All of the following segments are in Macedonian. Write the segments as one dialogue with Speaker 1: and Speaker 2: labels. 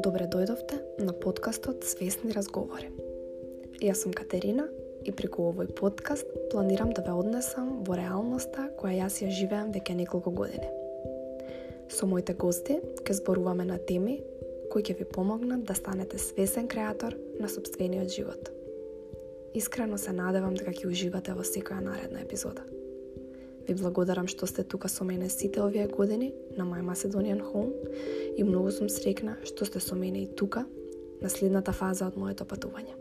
Speaker 1: Добре дојдовте на подкастот Свесни разговори. Јас сум Катерина и преку овој подкаст планирам да ве однесам во реалноста која јас ја живеам веќе неколку години. Со моите гости ќе зборуваме на теми кои ќе ви помогнат да станете свесен креатор на собствениот живот. Искрено се надевам дека ќе уживате во секоја наредна епизода. Ви благодарам што сте тука со мене сите овие години на My Macedonian Home и многу сум срекна што сте со мене и тука на следната фаза од моето патување.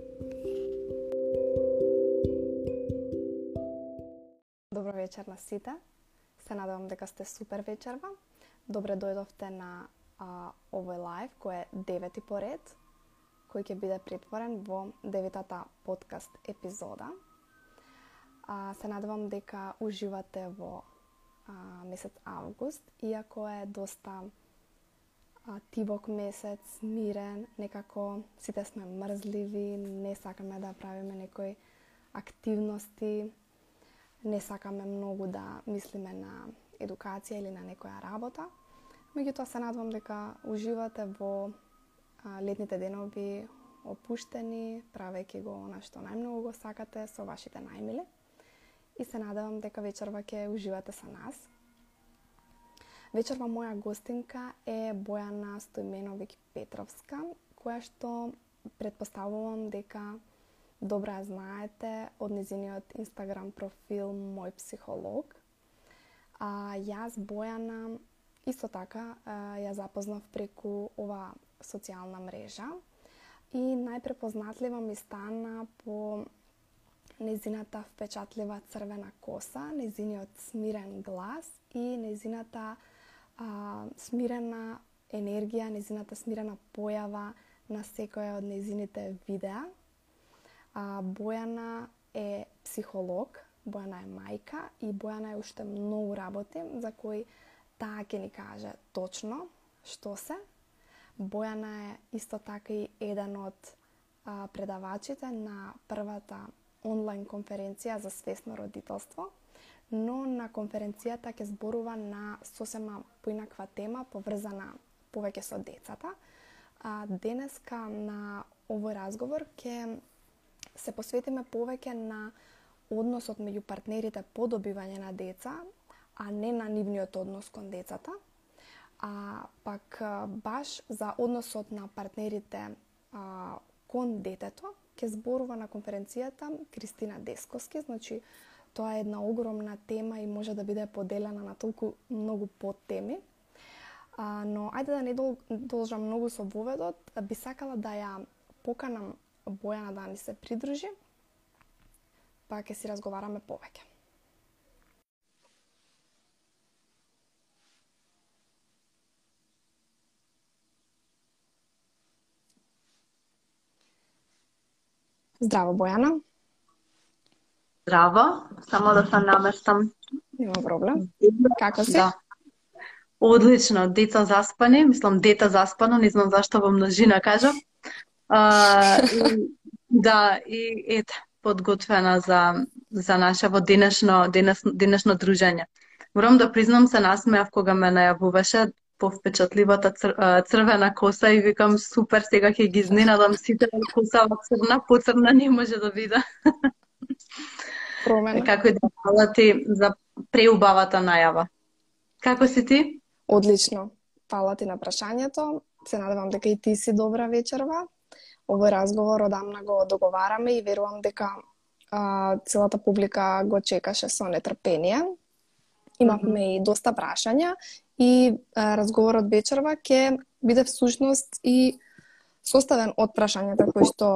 Speaker 1: Добро вечер на сите. Се надевам дека сте супер вечерва. Добре дојдовте на а, овој лайв кој е девети поред, кој ќе биде претворен во деветата подкаст епизода А, се надевам дека уживате во а, месец август, иако е доста а, тивок месец, мирен, некако сите сме мрзливи, не сакаме да правиме некои активности, не сакаме многу да мислиме на едукација или на некоја работа. Меѓутоа се надвам дека уживате во а, летните денови опуштени, правејќи го она што најмногу го сакате со вашите најмили и се надевам дека вечерва ќе уживате со нас. Вечерва моја гостинка е Бојана Стојменовик Петровска, која што предпоставувам дека добра знаете од незиниот инстаграм профил Мој психолог. А, јас Бојана исто така ја запознав преку ова социјална мрежа и најпрепознатлива ми стана по незината впечатлива црвена коса, незиниот смирен глас и незината а, смирена енергија, незината смирена појава на секоја од незините видеа. А, Бојана е психолог, Бојана е мајка и Бојана е уште многу работи за кои таа ќе ни каже точно што се. Бојана е исто така и еден од а, предавачите на првата онлайн конференција за свесно родителство, но на конференцијата ќе зборува на сосема поинаква тема поврзана повеќе со децата. А, денеска на овој разговор ќе се посветиме повеќе на односот меѓу партнерите по добивање на деца, а не на нивниот однос кон децата. А пак баш за односот на партнерите а, кон детето, ќе зборува на конференцијата Кристина Дескоски, значи тоа е една огромна тема и може да биде поделена на толку многу подтеми. А, но ајде да не дол, должам многу со воведот, би сакала да ја поканам Бојана да ни се придружи, па ќе си разговараме повеќе. Здраво, Бојана.
Speaker 2: Здраво, само да се наместам.
Speaker 1: Нема проблем. Како си?
Speaker 2: Да. Одлично, деца заспани, мислам дета заспано, не знам зашто во множина кажам. А, и, да, и ете, подготвена за за нашево денешно денес, денешно дружење. Морам да признам се насмеав кога ме најавуваше повпечатливата цр, црвена коса и викам супер, сега ќе ги изненадам сите косава црна, поцрна не може да биде.
Speaker 1: Промена.
Speaker 2: Како и да фала ти за преубавата најава. Како си ти?
Speaker 1: Одлично. Фала ти на прашањето. Се надевам дека и ти си добра вечерва. Овој разговор одамна го договараме и верувам дека а, целата публика го чекаше со нетрпение. Имавме и доста прашања и а, разговорот вечерва ќе биде всушност и составен од прашањата кои што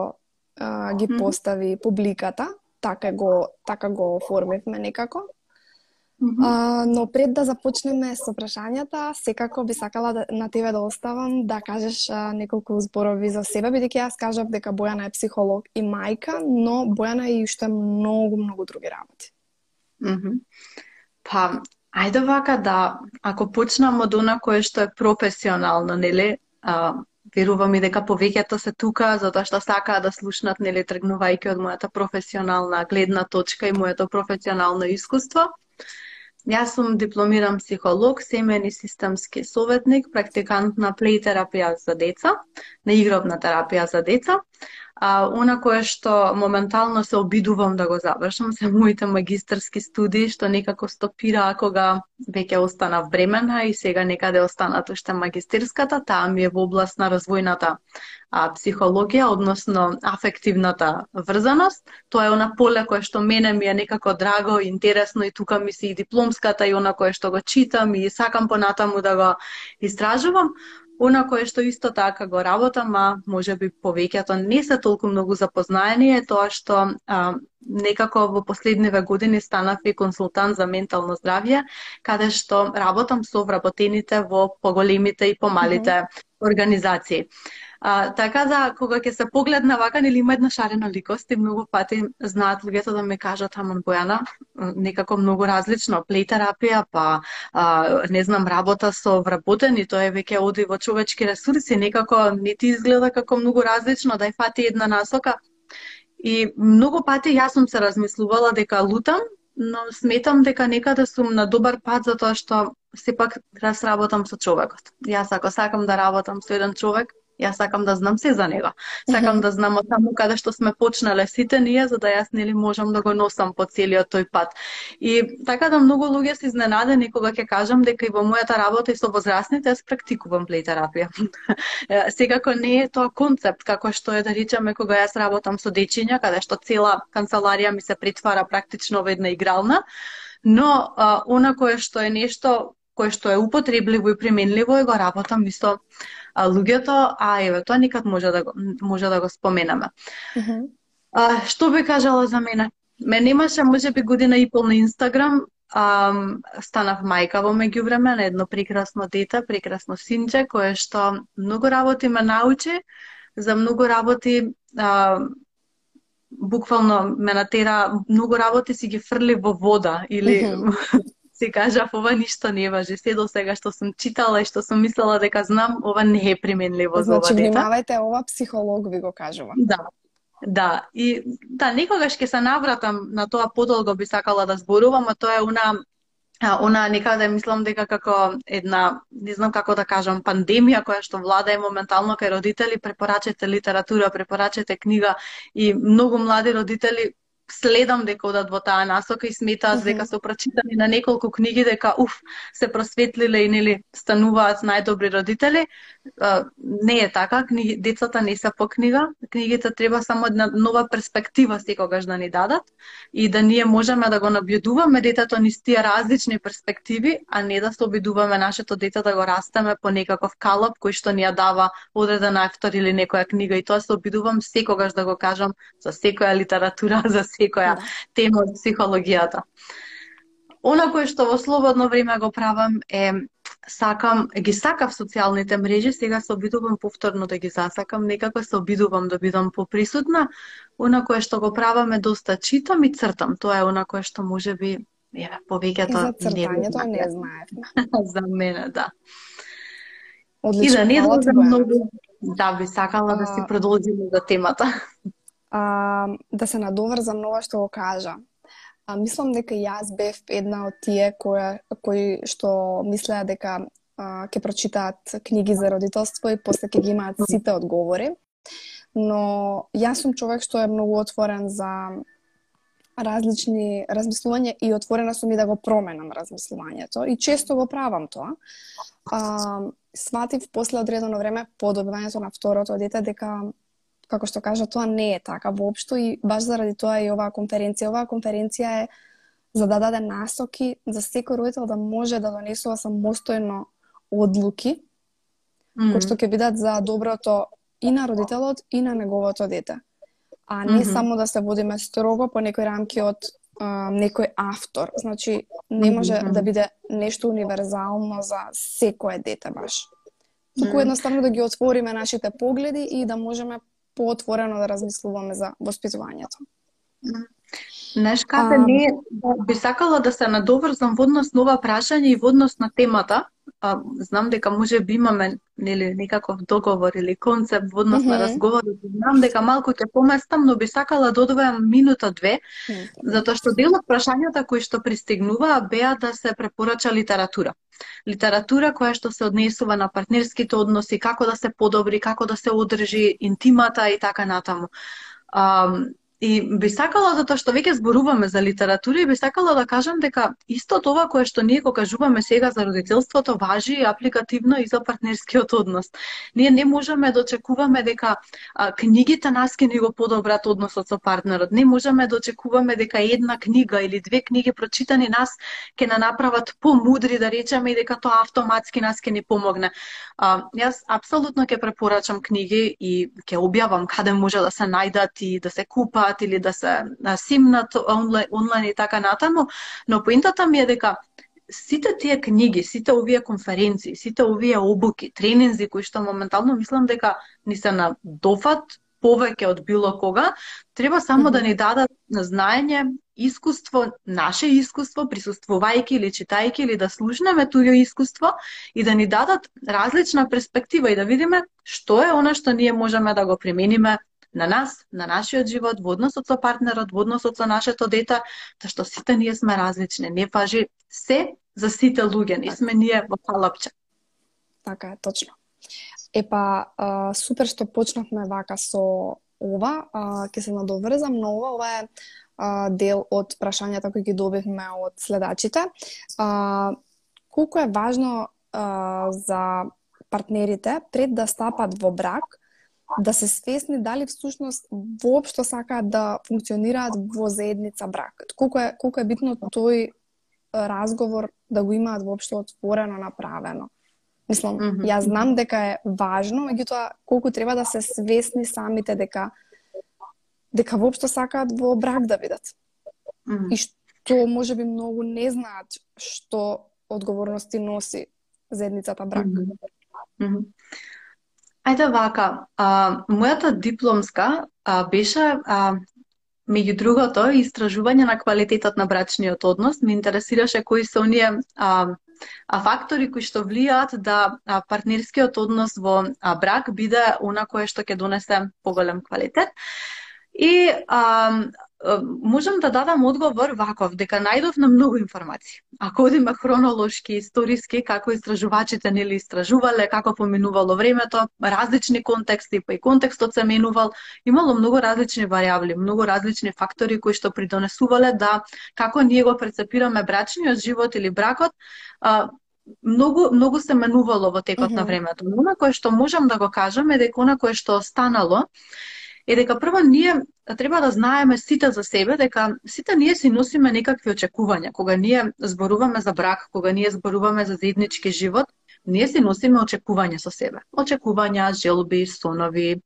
Speaker 1: а, ги постави публиката, така го така го оформивме некако. А, но пред да започнеме со прашањата, секако би сакала да, на тебе да оставам да кажеш а, неколку зборови за себе, бидејќи јас кажав дека Бојана е психолог и мајка, но Бојана е и уште многу, многу други работи.
Speaker 2: Mm -hmm. Па, Ајде вака да, ако почнам од она кое што е професионално, нели, а, верувам и дека повеќето се тука затоа што сакаат да слушнат, нели, тргнувајќи од мојата професионална гледна точка и моето професионално искуство. Јас сум дипломиран психолог, семен и системски советник, практикант на плей терапија за деца, на игровна терапија за деца. А, она кое што моментално се обидувам да го завршам се моите магистарски студии, што некако стопира кога веќе останав времена и сега некаде останат уште магистерската, таа ми е во област на развојната а, психологија, односно афективната врзаност. Тоа е она поле кое што мене ми е некако драго, интересно и тука ми се и дипломската и она кое што го читам и сакам понатаму да го истражувам. Она кое што исто така го работам, а може би повеќето не се толку многу запознаени е тоа што а, некако во последниве години станав и консултант за ментално здравје, каде што работам со вработените во поголемите и помалите mm -hmm. организации. А, така да, кога ќе се погледна вака, нели има една шарена ликост и многу пати знаат луѓето да ме кажат, амон Бојана, некако многу различно, плей терапија, па а, не знам, работа со вработени, тоа е веќе оди во човечки ресурси, некако не ти изгледа како многу различно, да фати една насока. И многу пати јас сум се размислувала дека лутам, но сметам дека некаде сум на добар пат затоа што сепак да работам со човекот. Јас ако сакам да работам со еден човек, Јас сакам да знам се за него. Сакам да знам од таму каде што сме почнале сите ние, за да јас нели можам да го носам по целиот тој пат. И така да многу луѓе се изненадени кога ќе кажам дека и во мојата работа и со возрастните јас практикувам плей терапија. Секако не е тоа концепт како што е да речеме кога јас работам со дечиња, каде што цела канцеларија ми се притвара практично во една игрална, но а, она кое што е нешто кое што е употребливо и применливо и го работам и со а, луѓето, а еве тоа никад може да го, може да го споменаме. Mm -hmm. а, што би кажала за мене? Ме немаше можеби година и пол на Инстаграм, а, станав мајка во меѓувреме на едно прекрасно дете, прекрасно синче, кое што многу работи ме научи, за многу работи а, буквално ме натера многу работи си ги фрли во вода или mm -hmm си кажав, ова ништо не важи. Се до сега што сум читала и што сум мислела дека знам, ова не е применливо
Speaker 1: значи,
Speaker 2: за ова
Speaker 1: дете. Значи, внимавајте, ова психолог ви го кажува.
Speaker 2: Да. Да, и да, некогаш ќе се навратам на тоа подолго би сакала да зборувам, а тоа е она она некаде мислам дека како една, не знам како да кажам, пандемија која што влада е моментално кај родители, препорачате литература, препорачате книга и многу млади родители следам дека одат во таа насока и сметаат mm -hmm. дека се прочитани на неколку книги дека уф се просветлиле и нели стануваат најдобри родители. А, не е така, книги, децата не се по книга. Книгите треба само една нова перспектива секогаш да ни дадат и да ние можеме да го набљудуваме детето ни с тие различни перспективи, а не да се обидуваме нашето дете да го растеме по некаков калап кој што ни ја дава одреден автор или некоја книга и тоа се обидувам секогаш да го кажам за секоја литература, за секоја да. тема од психологијата. Она кое што во слободно време го правам е сакам, ги сакав социјалните мрежи, сега се обидувам повторно да ги засакам, некако се обидувам да бидам поприсутна. Она кое што го правам е доста читам и цртам. Тоа е она кое што може би еве повеќето
Speaker 1: за цртањето не, не
Speaker 2: за мене, да.
Speaker 1: Одлично, и
Speaker 2: да не многу, да би сакала а... да си продолжиме за темата
Speaker 1: а, да се надоврзам на ова што го кажа. А, мислам дека јас бев една од тие која, кои што мислеа дека а, ке прочитаат книги за родителство и после ке ги имаат сите одговори. Но јас сум човек што е многу отворен за различни размислувања и отворена сум и да го променам размислувањето и често го правам тоа. А, сватив после одредено време по добивањето на второто дете дека како што кажа, тоа не е така воопшто и баш заради тоа и оваа конференција. Оваа конференција е за да даде насоки за секој родител да може да донесува самостојно одлуки mm -hmm. кои што ќе бидат за доброто и на родителот и на неговото дете. А не mm -hmm. само да се водиме строго по некои рамки од а, некој автор. Значи, не може mm -hmm. да биде нешто универзално за секое дете баш. Туку едноставно да ги отвориме нашите погледи и да можеме поотворено да размислуваме за воспитувањето.
Speaker 2: Знаеш а... не би сакала да се надоврзам во однос на ова прашање и во однос на темата. А, знам дека може би имаме нели некаков договор или концепт во однос на разговорот. Знам дека малку ќе поместам, но би сакала да одвојам минута две, затоа што дел од прашањата кои што пристигнуваа беа да се препорача литература. Литература која што се однесува на партнерските односи, како да се подобри, како да се одржи интимата и така натаму. И би сакала затоа што веќе зборуваме за литература и би сакала да кажам дека исто тоа кое што ние го кажуваме сега за родителството важи апликативно и за партнерскиот однос. Ние не можеме да очекуваме дека а, книгите нас ќе ни го подобрат односот со партнерот. Не можеме да очекуваме дека една книга или две книги прочитани нас ќе на направат помудри да речеме и дека тоа автоматски нас ќе ни помогне. А, јас апсолутно ќе препорачам книги и ќе објавам каде може да се најдат и да се купат купуваат или да се симнат онлайн, онлайн и така натаму, но поинтата ми е дека сите тие книги, сите овие конференции, сите овие обуки, тренинзи кои што моментално мислам дека ни се на дофат повеќе од било кога, треба само mm -hmm. да ни дадат знаење, искуство, наше искуство, присуствувајќи или читајќи или да слушнеме туѓо искуство и да ни дадат различна перспектива и да видиме што е она што ние можеме да го примениме на нас, на нашиот живот, во односот со партнерот, во односот со нашето дете, та што сите ние сме различни. Не важи се за сите луѓе, не сме ние во калапче.
Speaker 1: Така е, точно. Епа, а, супер што почнавме вака со ова, а, ќе се надоврзам на ова, ова е а, дел од прашањата кои ги добивме од следачите. А, колку е важно а, за партнерите пред да стапат во брак да се свесни дали всушност воопшто сакаат да функционираат во заедница брак. Колку е колку е битно тој разговор да го имаат воопшто отворено направено. Мислам, mm -hmm. јас знам дека е важно, меѓутоа колку треба да се свесни самите дека дека воопшто сакаат во брак да бидат. Mm -hmm. И што може би многу не знаат што одговорности носи заедницата брак. Mm -hmm. Mm -hmm.
Speaker 2: Ајде вака, а, мојата дипломска а, беше а, меѓу другото истражување на квалитетот на брачниот однос. Ме интересираше кои се оние а, а фактори кои што влијаат да а, партнерскиот однос во а, брак биде она кое што ќе донесе поголем квалитет. И а, можам да дадам одговор ваков, дека најдов на многу информации. Ако одиме хронолошки, историски, како истражувачите нели истражувале, како поминувало времето, различни контексти, па и контекстот се менувал, имало многу различни варијабли, многу различни фактори кои што придонесувале да како ние го прецепираме брачниот живот или бракот, а, многу многу се менувало во текот mm -hmm. на времето. Но на кое што можам да го кажам е дека она кое што останало е дека прво ние треба да знаеме сите за себе дека сите ние си носиме некакви очекувања. Кога ние зборуваме за брак, кога ние зборуваме за заеднички живот, ние си носиме очекувања со себе. Очекувања, желби, сонови,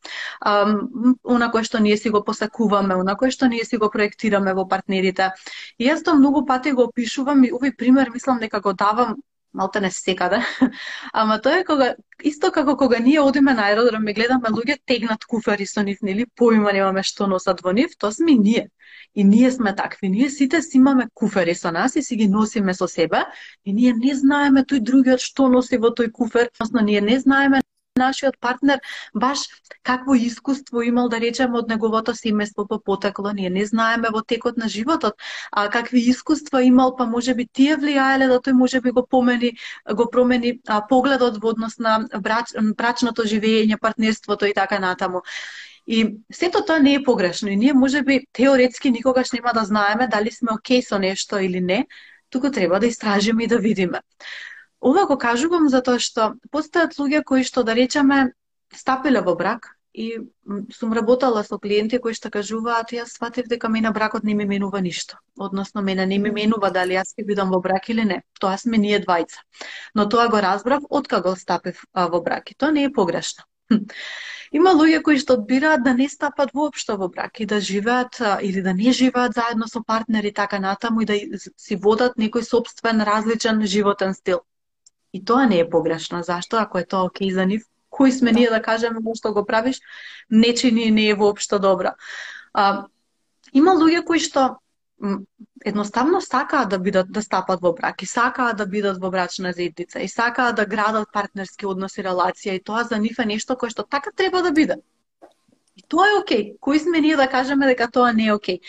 Speaker 2: ам, она кое што ние си го посакуваме, она кое што ние си го проектираме во партнерите. И јас тоа многу пати го опишувам и овој пример мислам дека го давам малте не секаде. Ама тоа е кога исто како кога ние одиме на аеродром и гледаме луѓе тегнат куфари со нив, нели, поима немаме што носат во нив, тоа сме ние. И ние сме такви. Ние сите си имаме куфери со нас и си ги носиме со себе и ние не знаеме тој другиот што носи во тој куфер, односно ние не знаеме нашиот партнер баш какво искуство имал да речеме од неговото семејство по потекло. Ние не знаеме во текот на животот а какви искуства имал, па може би тие влијаеле да тој може би го помени, го промени а, погледот во однос на брач, брачното живење, партнерството и така натаму. И сето тоа не е погрешно и ние може би теоретски никогаш нема да знаеме дали сме окей со нешто или не, туку треба да истражиме и да видиме. Ова го кажувам затоа што постојат луѓе кои што да речеме стапиле во брак и сум работала со клиенти кои што кажуваат јас сватив дека мене бракот не ми менува ништо. Односно мене не ми менува дали јас ќе бидам во брак или не. Тоа сме ние двајца. Но тоа го разбрав откако стапив во брак и тоа не е погрешно. Има луѓе кои што одбираат да не стапат воопшто во брак и да живеат или да не живеат заедно со партнери така натаму и да си водат некој собствен различен животен стил. И тоа не е погрешно. Зашто? Ако е тоа окей за нив, кои сме да. ние да кажеме што го правиш, не чини не е воопшто добро. А, има луѓе кои што едноставно сакаат да бидат да стапат во брак и сакаат да бидат во брачна заедница и сакаат да градат партнерски односи, релација и тоа за нив е нешто кое што така треба да биде. И тоа е окей. Кои сме ние да кажеме дека тоа не е окей.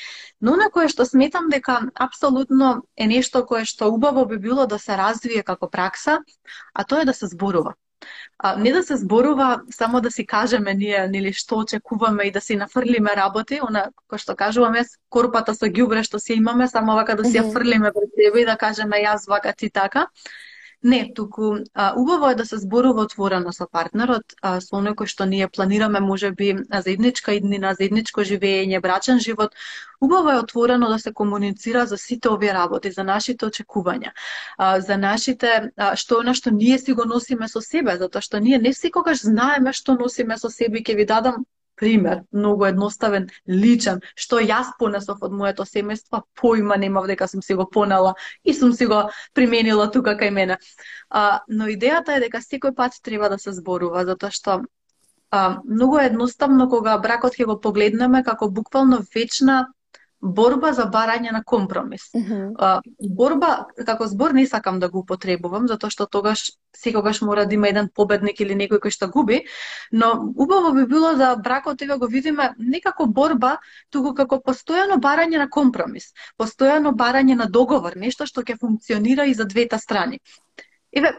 Speaker 2: Но на кое што сметам дека апсолутно е нешто кое што убаво би било да се развие како пракса, а тоа е да се зборува. А, не да се зборува само да си кажеме ние нели што очекуваме и да си нафрлиме работи, она кој што кажуваме корпата со ѓубре што си имаме, само вака да си ја фрлиме пред себе и да кажеме јас вака ти така. Не, туку а, убаво е да се зборува отворено со партнерот, а, со оној кој што ние планираме можеби заедничка иднина, заедничко живење, брачен живот. Убаво е отворено да се комуницира за сите овие работи, за нашите очекувања, а, за нашите а, што она што ние си го носиме со себе, затоа што ние не секогаш знаеме што носиме со себе и ќе ви дадам пример, многу едноставен, личен, што јас понесов од моето семејство, појма немав дека сум си го понела и сум си го применила тука кај мене. А, но идејата е дека секој пат треба да се зборува, затоа што а, многу е едноставно кога бракот ќе го погледнеме како буквално вечна борба за барање на компромис. Mm -hmm. борба, како збор не сакам да го употребувам, затоа што тогаш секогаш мора да има еден победник или некој кој што губи, но убаво би било да бракот еве го видиме не како борба, туку како постојано барање на компромис, постојано барање на договор, нешто што ќе функционира и за двете страни. Еве,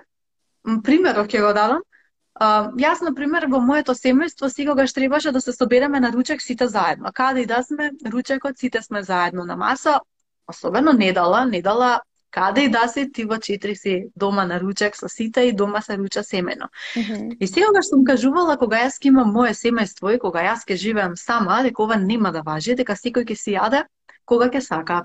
Speaker 2: примерот ќе го дадам. Uh, јас, на пример, во моето семејство секогаш требаше да се собереме на ручек сите заедно. Каде и да сме, ручекот сите сме заедно на маса, особено недала, недала каде и да се ти во четири си дома на ручек со сите и дома се руча семено. Mm -hmm. И секогаш сум кажувала кога јас ќе имам моje семејство и кога јас ќе живеам сама, дека ова нема да важи, дека секој ќе си јаде кога ќе сака.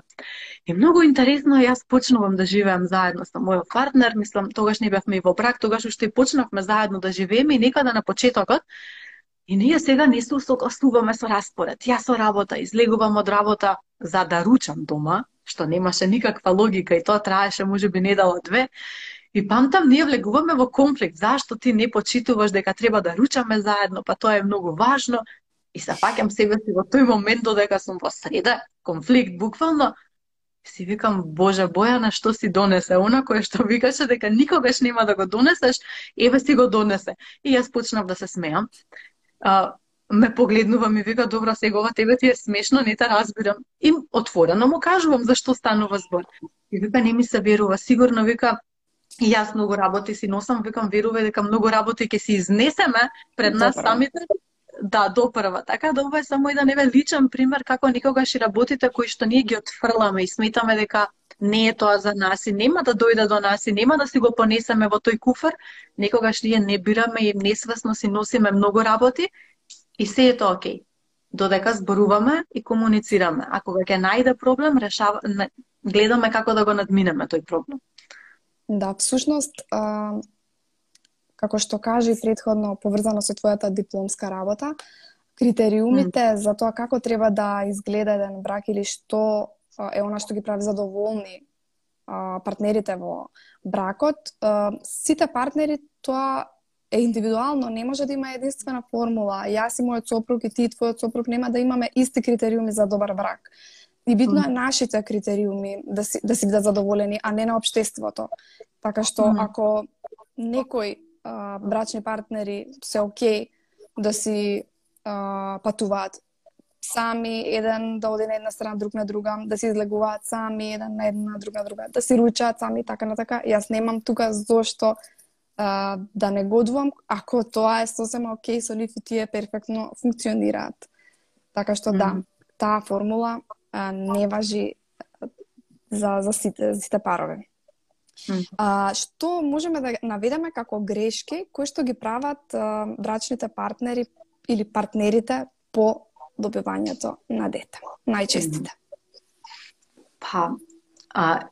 Speaker 2: И многу интересно, јас почнувам да живеам заедно со мојот партнер, мислам, тогаш не бевме и во брак, тогаш уште и почнавме заедно да живееме и некада на почетокот, и ние сега не се усогласуваме со распоред. Јас со работа излегувам од работа за да ручам дома, што немаше никаква логика и тоа траеше можеби недела две. И памтам, ние влегуваме во конфликт. Зашто ти не почитуваш дека треба да ручаме заедно, па тоа е многу важно. И се паќам себе си во тој момент додека сум во среда, конфликт буквално, си викам, Боже, Бојана, што си донесе? Она кое што викаше дека никогаш нема да го донесеш, еве си го донесе. И јас почнав да се смеам. А, ме погледнува ми вика, добро, сега ова тебе ти е смешно, не те разбирам. И отворено му кажувам зашто станува збор. И вика, не ми се верува, сигурно вика, И јас многу работи си носам, викам, веруваме дека многу работи ќе си изнесеме пред нас самите, да допрва. Така да ова е само еден еве личен пример како никогаш и работите кои што ние ги отфрламе и сметаме дека не е тоа за нас и нема да дојде до нас и нема да си го понесеме во тој куфар, некогаш ние не бираме и несвесно си носиме многу работи и се е тоа окей. Додека зборуваме и комуницираме. А кога ќе најде проблем, решава, гледаме како да го надминеме тој проблем.
Speaker 1: Да, всушност, а, како што кажа и предходно поврзано со твојата дипломска работа, критериумите mm. за тоа како треба да изгледа еден брак или што е она што ги прави задоволни партнерите во бракот, сите партнери тоа е индивидуално, не може да има единствена формула. Јас и мојот сопруг и ти и твојот сопруг нема да имаме исти критериуми за добар брак. И битно е нашите критериуми да си да си бидат задоволени, а не на општеството. Така што ако некој а, брачни партнери се окей да си а, патуваат сами, еден да оди на една страна, друг на друга, да се излегуваат сами, еден на една, друг на друга, да си ручаат сами, така на така. Јас немам тука зошто а, да не годувам, ако тоа е сосема окей со нив и тие перфектно функционираат. Така што mm -hmm. да, таа формула а, не важи за, за сите, за сите парови. А, што можеме да наведеме како грешки кои што ги прават а, брачните партнери или партнерите по добивањето на дете, најчестите?
Speaker 2: Па, а,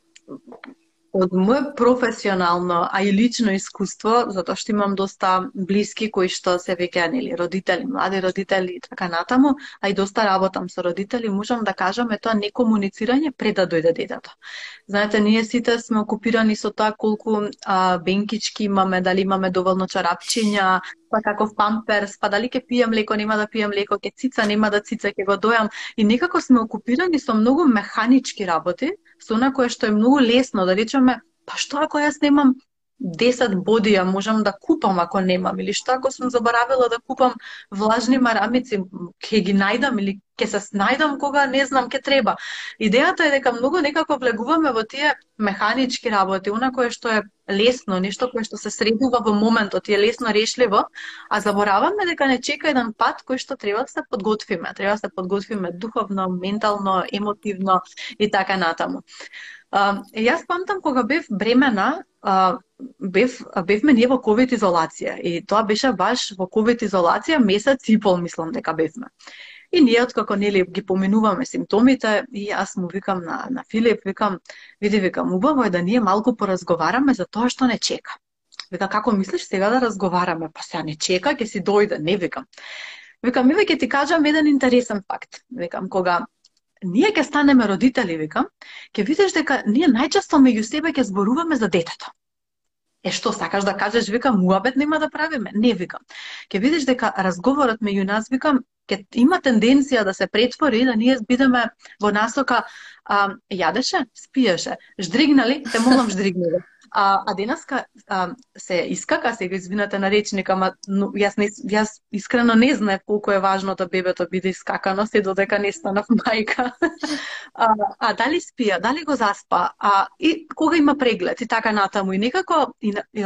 Speaker 2: од моје професионално, а и лично искуство, затоа што имам доста блиски кои што се веќе нели родители, млади родители и така натаму, а и доста работам со родители, можам да кажам е тоа некомуницирање пред да дојде детето. Знаете, ние сите сме окупирани со тоа колку а, бенкички имаме, дали имаме доволно чарапчиња, па каков памперс, па дали ќе пијам леко, нема да пијам леко, ќе цица, нема да цица, ќе го дојам. И некако сме окупирани со многу механички работи, со она кое што е многу лесно, да речеме, па што ако јас немам 10 бодија можам да купам ако немам или што ако сум заборавила да купам влажни марамици, ќе ги најдам или ќе се снајдам кога не знам ќе треба. Идејата е дека многу некако влегуваме во тие механички работи, она кое што е лесно, нешто кое што се средува во моментот и е лесно решливо, а забораваме дека не чека еден пат кој што треба да се подготвиме. Треба да се подготвиме духовно, ментално, емотивно и така натаму. Uh, јас памтам кога бев бремена, а, бев, бевме ние во ковид изолација и тоа беше баш во ковид изолација месец и пол мислам дека бевме. И ние откако нели ги поминуваме симптомите и јас му викам на на Филип, викам, види викам, убаво е да ние малку поразговараме за тоа што не чека. Вика како мислиш сега да разговараме? Па сега не чека, ќе си дојде, не викам. Викам, ми ќе ти кажам еден интересен факт. Викам, кога ние ќе станеме родители, викам, ќе видиш дека ние најчесто меѓу себе ќе зборуваме за детето. Е што сакаш да кажеш, викам, муабет нема да правиме. Не викам. Ке видиш дека разговорот меѓу нас, викам, ќе има тенденција да се претвори да ние бидеме во насока а, јадеше, спиеше, ждригнали, те молам ждригнали. А, а денеска а, се искака, сега извинете на речник, ама но, јас, не, јас искрено не знаев колку е важно да бебето биде искакано, се додека не станав мајка. а, а дали спија, дали го заспа, а, и кога има преглед и така натаму. И некако и, и,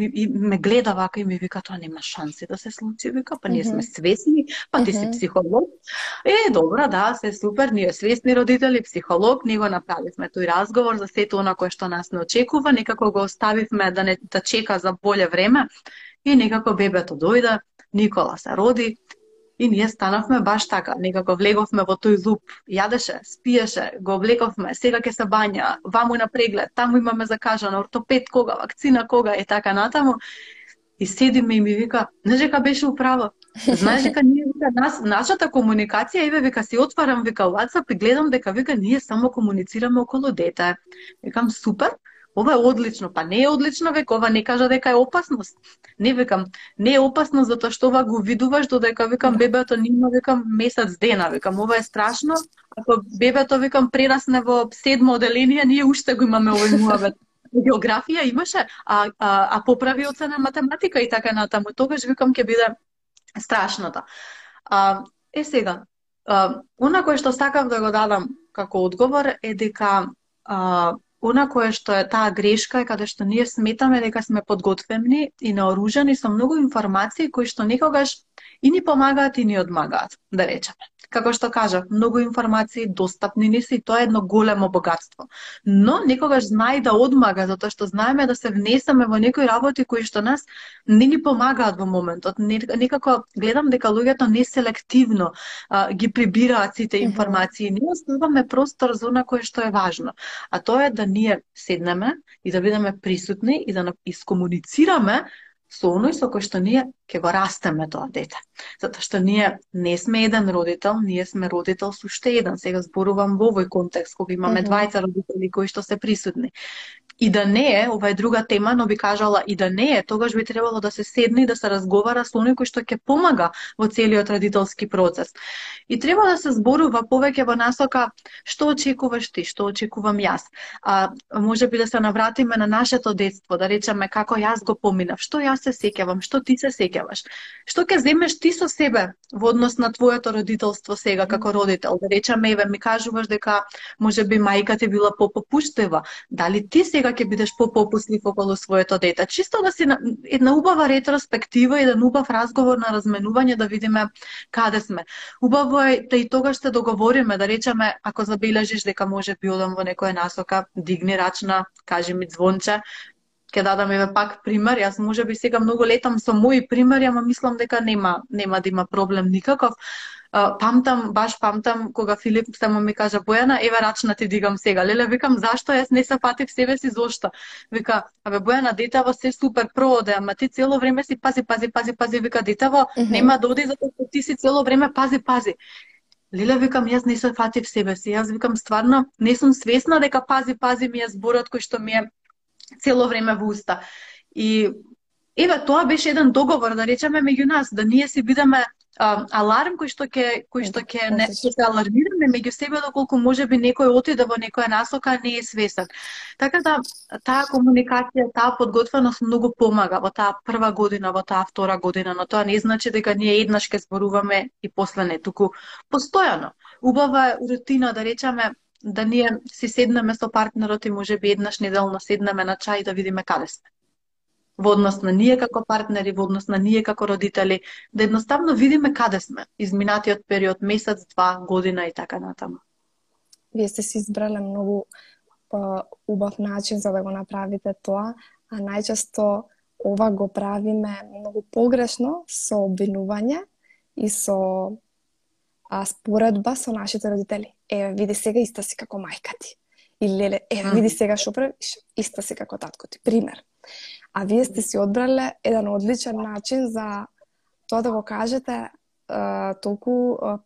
Speaker 2: и, и ме гледа вака и ми вика, тоа нема шанси да се случи, вика, па ние сме свесни, па ти си психолог. Е, добра, да, се супер, ние свесни родители, психолог, ние го направивме тој разговор за сето она кое што нас не очекува, некако го оставивме да не да чека за боле време и некако бебето дојде, Никола се роди и ние станавме баш така, некако влеговме во тој луп, јадеше, спиеше, го облековме, сега ќе се бања, ваму на преглед, таму имаме закажано ортопед кога, вакцина кога и така натаму. И седиме и ми вика, знаеш дека беше управо. Знаеш дека ние вика нас нашата комуникација еве вика се отварам вика WhatsApp и гледам дека вика ние само комуницираме околу дете. Викам супер, ова е одлично, па не е одлично, век ова не кажа дека е опасност. Не викам, не е опасно затоа што ова го видуваш додека викам бебето нема викам месец дена, викам ова е страшно. Ако бебето викам прерасне во седмо оделение, ние уште го имаме овој муабет. Географија имаше, а, а, а поправи оцена математика и така натаму. Тогаш викам ќе биде страшната. А, е сега, а, она кое што сакав да го дадам како одговор е дека а, она кое што е таа грешка е каде што ние сметаме дека сме подготвени и наоружани со многу информации кои што некогаш и ни помагаат и ни одмагаат, да речеме како што кажав, многу информации достапни ни се и тоа е едно големо богатство. Но некогаш знај да одмага, затоа што знаеме да се внесеме во некои работи кои што нас не ни помагаат во моментот. Некако гледам дека луѓето неселективно а, ги прибираат сите информации. Ние оставаме простор за она кое што е важно. А тоа е да ние седнеме и да бидеме присутни и да искомуницираме со оној со кој што ние ќе го растеме тоа дете. Затоа што ние не сме еден родител, ние сме родител со уште еден. Сега зборувам во овој контекст, кога имаме mm -hmm. двајца родители кои што се присутни и да не е, ова е друга тема, но би кажала и да не е, тогаш би требало да се седне и да се разговара со оној кој што ќе помага во целиот родителски процес. И треба да се зборува повеќе во насока што очекуваш ти, што очекувам јас. А може би да се навратиме на нашето детство, да речеме како јас го поминав, што јас се сеќавам, што ти се сеќаваш. Што ќе земеш ти со себе во однос на твоето родителство сега како родител? Да речеме, еве ми кажуваш дека може би мајка ти била попопуштева. Дали ти сега ќе бидеш попопуслив околу своето дете. Чисто да си една убава ретроспектива и еден убав разговор на разменување да видиме каде сме. Убаво е да и тогаш се договориме, да речеме, ако забележиш дека може би одам во некоја насока, дигни рачна, кажи ми звонче, ќе дадам еве пак пример. Јас може би сега многу летам со мои примери, ама мислам дека нема нема да има проблем никаков памтам, баш памтам кога Филип само ми кажа Бојана, еве рачна ти дигам сега. Леле, викам зашто јас не се фатив себе си зошто? Вика, абе Бојана, детево се супер проводе, ама ти цело време си пази, пази, пази, пази, вика детево mm -hmm. нема да оди затоа што ти си цело време пази, пази. Леле, викам, јас не се фатив себе си. Јас викам, стварно, не сум свесна дека пази, пази ми е зборот кој што ми е цело време во уста. И еве тоа беше еден договор да речеме меѓу нас да ние си бидеме а, аларм кој што ќе кој што ќе не ќе се алармираме меѓу себе доколку можеби некој отиде во некоја насока не е свесен. Така да таа комуникација, таа подготвеност многу помага во таа прва година, во таа втора година, но тоа не значи дека ние еднаш ќе зборуваме и после не, туку постојано. Убава е рутина да речеме да ние си седнеме со партнерот и можеби еднаш неделно седнеме на чај да видиме каде сме во однос на ние како партнери, во однос на ние како родители, да едноставно видиме каде сме изминатиот период, месец, два, година и така натаму.
Speaker 1: Вие сте си избрале многу па, убав начин за да го направите тоа, а најчесто ова го правиме многу погрешно со обвинување и со а, споредба со нашите родители. Еве, види сега иста си како мајка ти. Или леле, еве, види сега што правиш, иста си како татко ти. Пример а вие сте си одбрале еден одличен начин за тоа да го кажете а, толку а,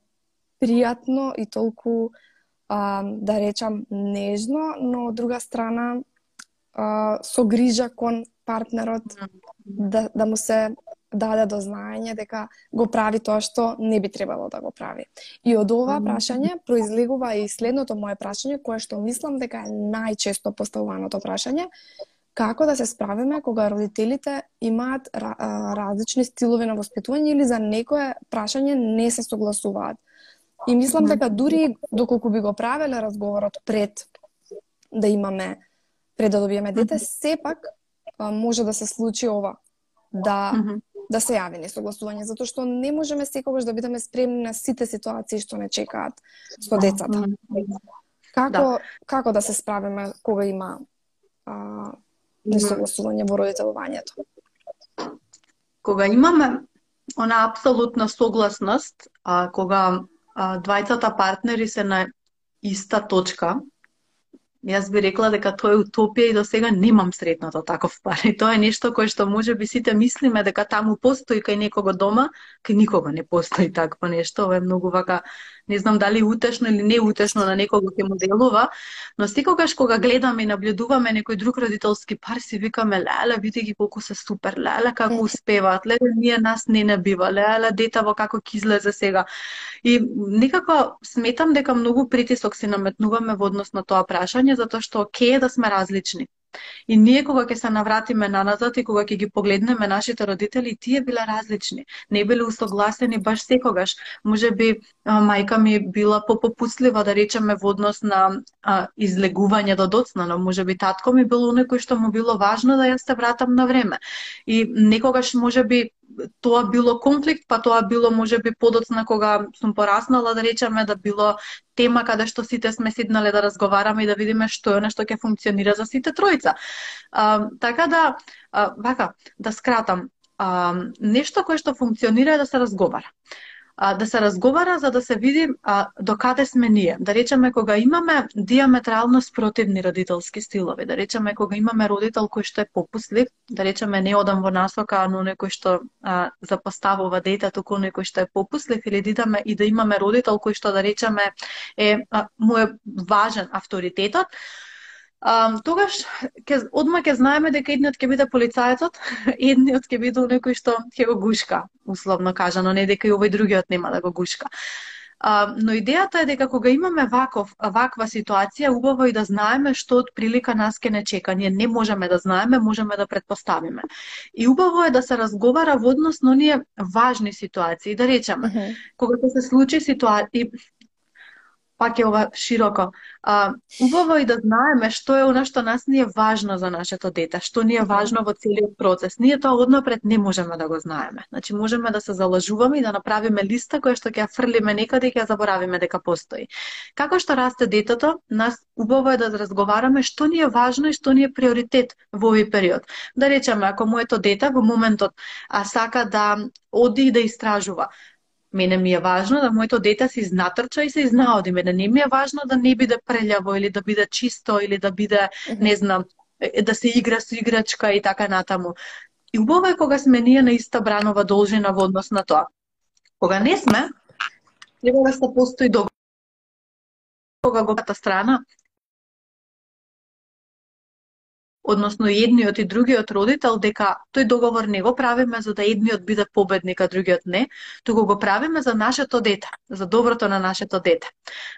Speaker 1: пријатно и толку а, да речам нежно, но од друга страна а, со грижа кон партнерот да, да му се даде до знаење дека го прави тоа што не би требало да го прави. И од ова прашање произлегува и следното мое прашање, кое што мислам дека е најчесто поставуваното прашање, како да се справиме кога родителите имаат различни стилови на воспитување или за некое прашање не се согласуваат. И мислам дека дури доколку би го правеле разговорот пред да имаме пред да добиеме дете, сепак може да се случи ова да да се јави несогласување затоа што не можеме секогаш да бидеме спремни на сите ситуации што не чекаат со децата. Како да. како да се справиме кога има а, несогласување во родителувањето.
Speaker 2: Кога имаме она апсолутна согласност, а кога а, двајцата партнери се на иста точка, Јас би рекла дека тоа е утопија и до сега немам сретнато таков пар. И тоа е нешто кое што може би сите мислиме дека таму постои кај некого дома, кај никого не постои такво нешто. Ова е многу вака не знам дали утешно или не утешно на некого ќе му делува, но секогаш кога гледаме и наблюдуваме некој друг родителски пар, си викаме, леле, види ги колку се супер, леле, како успеваат, леле, ние нас не набива, леле, детаво како ќе излезе сега. И некако сметам дека многу притисок се наметнуваме во однос на тоа прашање, затоа што ке е да сме различни. И ние кога ќе се навратиме наназад и кога ќе ги погледнеме нашите родители, тие биле различни. Не биле усогласени баш секогаш. Може би мајка ми била попопуслива, да речеме, во однос на а, излегување до доцна, но може би татко ми било некој што му било важно да ја се вратам на време. И некогаш може би тоа било конфликт, па тоа било можеби подоцна кога сум пораснала, да речеме, да било тема каде што сите сме седнале да разговараме и да видиме што е нешто ќе функционира за сите тројца. А, така да, а, вака, да скратам, а, нешто кое што функционира е да се разговара а, да се разговара за да се види а, до каде сме ние. Да речеме кога имаме диаметрално спротивни родителски стилови, да речеме кога имаме родител кој што е попуслив, да речеме не одам во насока, но некој што а, запоставува дете, туку некој што е попуслив или дидаме и да имаме родител кој што да речеме е а, му е важен авторитетот, А, тогаш ке, одма ќе знаеме дека едниот ќе биде полицајецот, едниот ќе биде некој што ќе го гушка, условно кажано, не дека и овој другиот нема да го гушка. А, но идејата е дека кога имаме ваков, ваква ситуација, убаво и да знаеме што од прилика нас ке не чека. Ние не можеме да знаеме, можеме да предпоставиме. И убаво е да се разговара во однос на оние важни ситуации. Да речеме, uh -huh. кога се случи ситуација, пак е ова широко. А, убаво и да знаеме што е она што нас ни е важно за нашето дете, што ни е важно во целиот процес. Ние тоа однапред не можеме да го знаеме. Значи можеме да се залажуваме и да направиме листа која што ќе ја фрлиме некаде и ќе ја заборавиме дека постои. Како што расте детето, нас убаво е да разговараме што ни е важно и што ни е приоритет во овој период. Да речеме, ако моето дете во моментот а, сака да оди и да истражува, Мене ми е важно да моето дете се изнатрча и се изнаоди. Мене не ми е важно да не биде прелјаво или да биде чисто или да биде, не знам, да се игра со играчка и така натаму. И убаво е кога сме ние на иста бранова должина во однос на тоа. Кога не сме, треба да се постои договор. Кога го страна односно едниот и другиот родител, дека тој договор не го правиме за да едниот биде победник, а другиот не, туку го правиме за нашето дете, за доброто на нашето дете.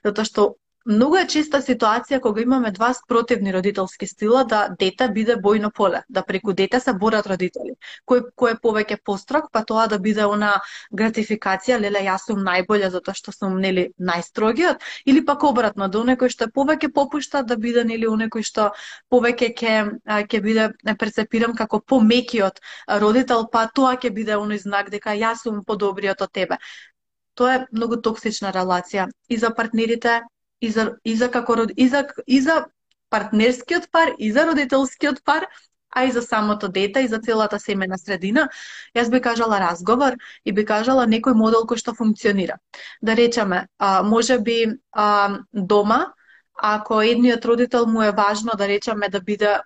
Speaker 2: Затоа што Многу е честа ситуација кога имаме два спротивни родителски стила да дете биде бојно поле, да преку дете се борат родители. Кој кој е повеќе построг, па тоа да биде она гратификација, леле јас сум најболја затоа што сум нели најстрогиот, или пак обратно, да оној што е повеќе попушта да биде нели оној што повеќе ќе ќе биде перцепирам како помекиот родител, па тоа ќе биде оној знак дека јас сум подобриот од тебе. Тоа е многу токсична релација и за партнерите и за, и за, како, и за, и за партнерскиот пар, и за родителскиот пар, а и за самото дете и за целата семена средина, јас би кажала разговор и би кажала некој модел кој што функционира. Да речеме, а, може би а, дома, ако едниот родител му е важно да речеме да биде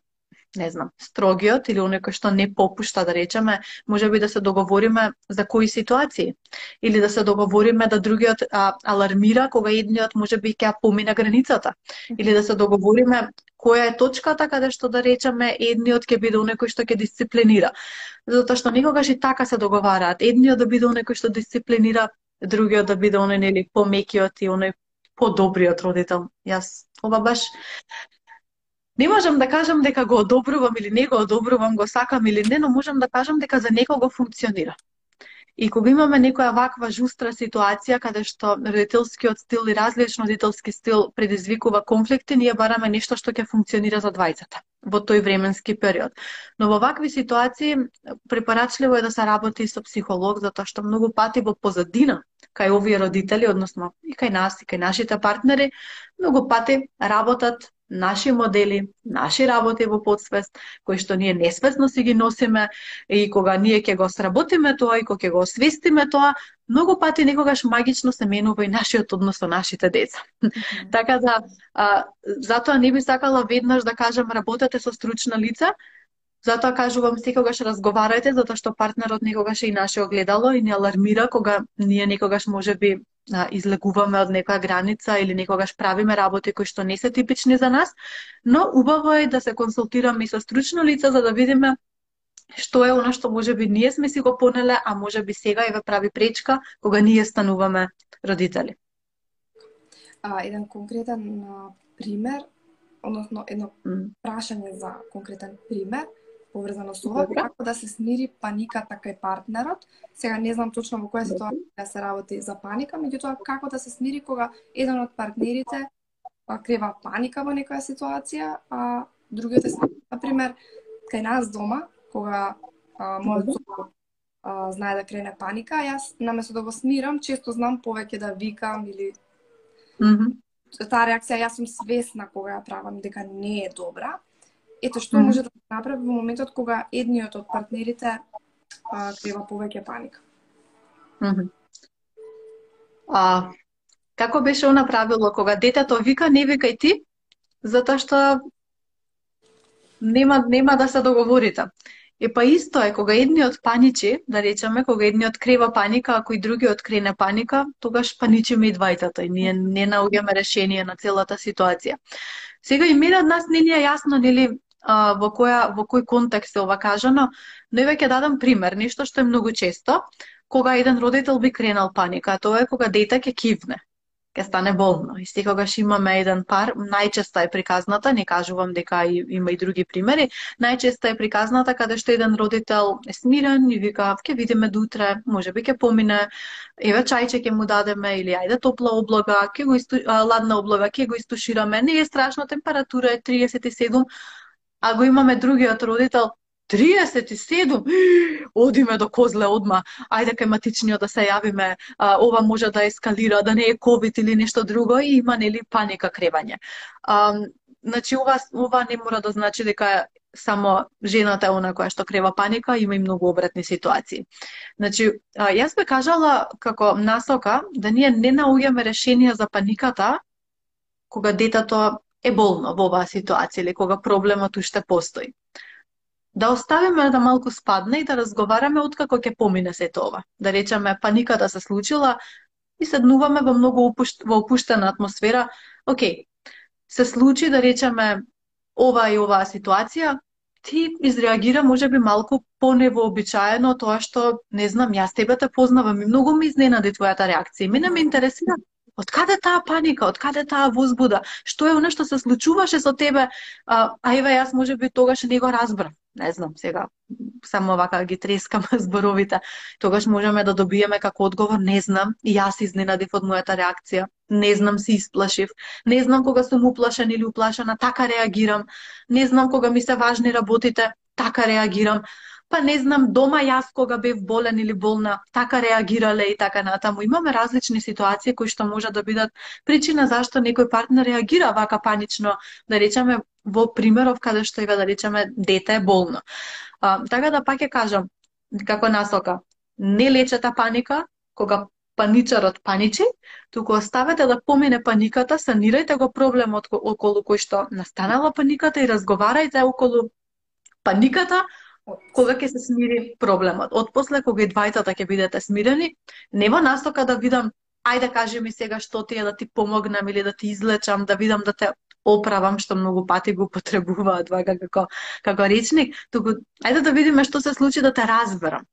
Speaker 2: не знам, строгиот или оној кој што не попушта, да речеме, може би да се договориме за кои ситуации. Или да се договориме да другиот а, алармира кога едниот може би ќе помина границата. Или да се договориме која е точката каде што да речеме едниот ќе биде оној кој што ќе дисциплинира. Затоа што никогаш и така се договараат. Едниот да биде оној кој што дисциплинира, другиот да биде оној нели помекиот и оној подобриот родител. Јас ова баш Не можам да кажам дека го одобрувам или не го одобрувам, го сакам или не, но можам да кажам дека за некого функционира. И кога имаме некоја ваква жустра ситуација каде што родителскиот стил и различно родителски стил предизвикува конфликти, ние бараме нешто што ќе функционира за двајцата во тој временски период. Но во вакви ситуации препорачливо е да се работи со психолог, затоа што многу пати во позадина кај овие родители, односно и кај нас, и кај нашите партнери, многу пати работат наши модели, наши работи во подсвест, кои што ние несвесно си ги носиме и кога ние ќе го сработиме тоа и кога ќе го освестиме тоа, многу пати некогаш магично се менува и нашиот однос со нашите деца. Mm -hmm. така да, а, затоа не би сакала веднаш да кажам работете со стручна лица, Затоа кажувам секогаш разговарајте, затоа што партнерот некогаш е и наше огледало и не алармира кога ние некогаш може би излегуваме од некоја граница или некогаш правиме работи кои што не се типични за нас, но убаво е да се консултираме и со стручно лице за да видиме што е оно што може би ние сме си го понеле, а може би сега еве прави пречка кога ние стануваме родители.
Speaker 1: А, еден конкретен пример, односно едно прашање за конкретен пример, поврзано со ова, како да се смири паниката кај партнерот. Сега не знам точно во која ситуација да се работи за паника, меѓутоа како да се смири кога еден од партнерите а, крива паника во некоја ситуација, а другиот е на пример кај нас дома, кога а, мојот сопруг знае да крене паника, јас наместо да го смирам, често знам повеќе да викам или
Speaker 2: mm -hmm.
Speaker 1: таа реакција јас сум свесна кога ја правам дека не е добра Ето што може да се направи во моментот кога едниот од партнерите а, крива повеќе паника.
Speaker 2: Mm -hmm. А, како беше она правило кога детето вика, не викај ти, затоа што нема нема да се договорите. Е па исто е кога едниот паничи, да речеме, кога едниот крива паника, ако и другиот крене паника, тогаш паничиме и двајтата и ние не наоѓаме решение на целата ситуација. Сега и мене од нас не ни е јасно нели а, во која во кој контекст е ова кажано, но еве ќе дадам пример, нешто што е многу често, кога еден родител би кренал паника, тоа е кога дете ќе кивне ќе стане болно. И секогаш имаме еден пар, најчеста е приказната, не кажувам дека и, има и други примери, најчеста е приказната каде што еден родител е смирен и вика, ќе видиме дутре, може би ќе помине, еве чајче ќе му дадеме или ајде топла облога, ќе го исту, ладна облога, ќе го истушираме, не е страшно, температура е 37, а го имаме другиот родител 37, одиме до Козле одма, ајде кај матичниот да се јавиме, а, ова може да ескалира, да не е ковид или нешто друго и има нели паника кревање. А, значи ова ова не мора да значи дека само жената е она која што крева паника, има и многу обратни ситуации. Значи, а, јас би кажала како насока да ние не наоѓаме решенија за паниката кога детето е болно во оваа ситуација или кога проблемот уште постои. Да оставиме да малку спадне и да разговараме откако ќе помине се ова. Да речеме паниката се случила и седнуваме во многу опушт, во опуштена атмосфера. Океј, се случи да речеме ова и оваа ситуација, ти изреагира може би малку поневообичаено тоа што, не знам, јас тебе те познавам и многу ми изненади твојата реакција. Мене ме интересира Од каде таа паника, од каде таа возбуда? Што е она што се случуваше со тебе? А, а еве јас може би тогаш не го разбрав. Не знам, сега само вака ги трескам зборовите. Тогаш можеме да добиеме како одговор, не знам, и јас изненадив од мојата реакција. Не знам, се исплашив. Не знам кога сум уплашен или уплашена, така реагирам. Не знам кога ми се важни работите, така реагирам па не знам, дома јас кога бев болен или болна, така реагирале и така натаму. Имаме различни ситуации кои што може да бидат причина зашто некој партнер реагира вака панично, да речеме во примеров каде што ја да речеме дете е болно. А, така да пак ќе кажам, како насока, не лечете паника, кога паничарот паничи, туку оставете да помине паниката, санирајте го проблемот околу кој што настанала паниката и разговарајте околу паниката, кога ќе се смири проблемот. Од после кога и двајцата ќе бидете смирени, не настока да видам ајде кажи ми сега што ти е да ти помогнам или да ти излечам, да видам да те оправам што многу пати го потребуваат вака како како речник, туку ајде да видиме што се случи да те разберам.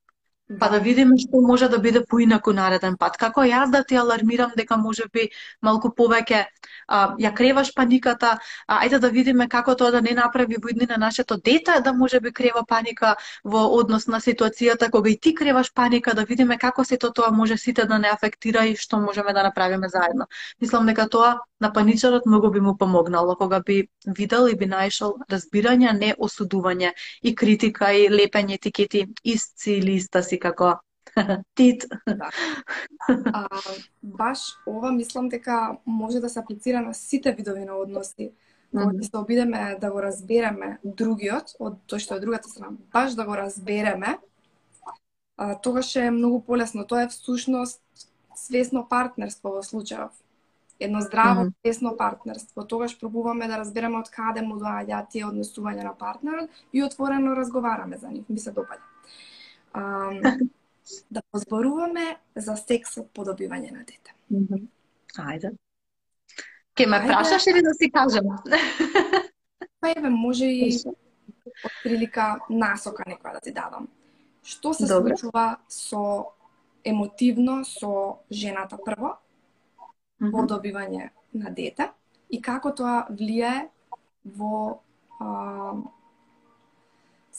Speaker 2: Да. Па да видиме што може да биде поинаку нареден пат. Како јас да ти алармирам дека може би малку повеќе а, ја креваш паниката, а, ајде да видиме како тоа да не направи во на нашето дете да може би крева паника во однос на ситуацијата кога и ти креваш паника, да видиме како сето тоа може сите да не афектира и што можеме да направиме заедно. Мислам дека тоа на паничарот многу би му помогнало кога би видел и би најшол разбирање, не осудување и критика и лепење етикети исти или иста си како Тит. Да.
Speaker 1: А, баш ова мислам дека може да се аплицира на сите видови на односи. Кога mm -hmm. се обидеме да го разбереме другиот, од тој што е другата страна, баш да го разбереме, а, тогаш е многу полесно. Тоа е всушност свесно партнерство во случајов. Едно здраво, mm -hmm. свесно партнерство. Тогаш пробуваме да разбереме од каде му доаѓаат тие однесувања на партнерот и отворено разговараме за нив. Ми се допаѓа. да позборуваме за сексот по добивање на дете.
Speaker 2: Ајде. Ке ме прашаш или да си кажам?
Speaker 1: Па еве, може и од прилика насока некоја да ти дадам. Што се Добре. случува со емотивно со жената прво mm -hmm. по добивање на дете и како тоа влијае во а,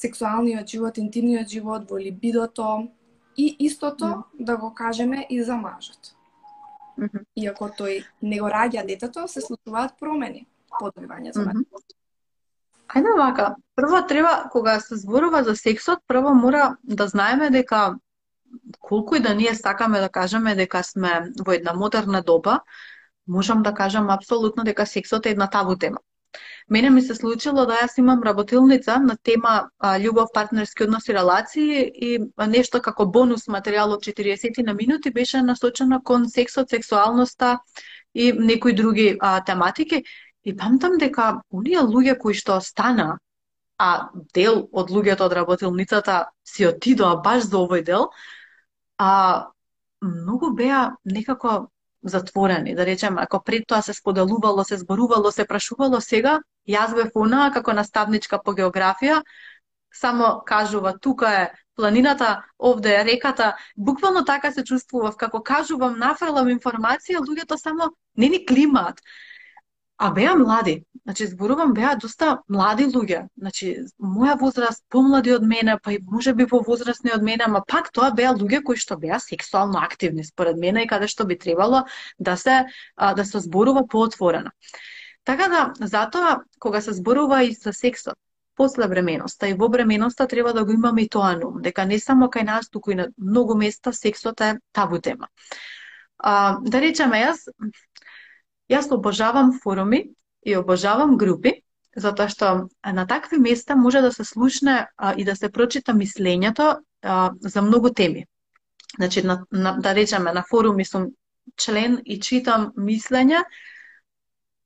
Speaker 1: сексуалниот живот, интимниот живот, во либидото, И истото mm. да го кажеме и за мажот. Mm -hmm. Иако тој не го раѓа детето, се случуваат промени по добивање за. Mm -hmm.
Speaker 2: Ајде вака, прво треба, кога се зборува за сексот, прво мора да знаеме дека колку и да ние сакаме да кажеме дека сме во една модерна доба, можам да кажам апсолутно дека сексот е една табу тема. Мене ми се случило да јас имам работилница на тема а, љубов, партнерски односи, релации и нешто како бонус материјал од 40 на минути беше насочено кон сексот, сексуалноста и некои други а, тематики. И памтам дека оние луѓе кои што стана, а дел од луѓето од работилницата си отидоа баш за овој дел, а многу беа некако затворени, да речем, ако пред тоа се споделувало, се зборувало, се прашувало, сега јас бев онаа како наставничка по географија, само кажува тука е планината, овде е реката, буквално така се чувствував, како кажувам, нафрлам информација, луѓето само не ни климат. А беа млади. Значи, зборувам, беа доста млади луѓе. Значи, моја возраст, помлади од мене, па и може би возрастни од мене, ама пак тоа беа луѓе кои што беа сексуално активни, според мене, и каде што би требало да се, да се зборува поотворено. Така да, затоа, кога се зборува и за сексот, после бременоста и во бременоста треба да го имаме и тоа на ум, дека не само кај нас, туку и на многу места сексот е табу тема. А, да речеме, јас Јас обожавам форуми и обожавам групи, затоа што на такви места може да се слушне а, и да се прочита мислењето а, за многу теми. Значи, на, на, да речеме, на форуми сум член и читам мислења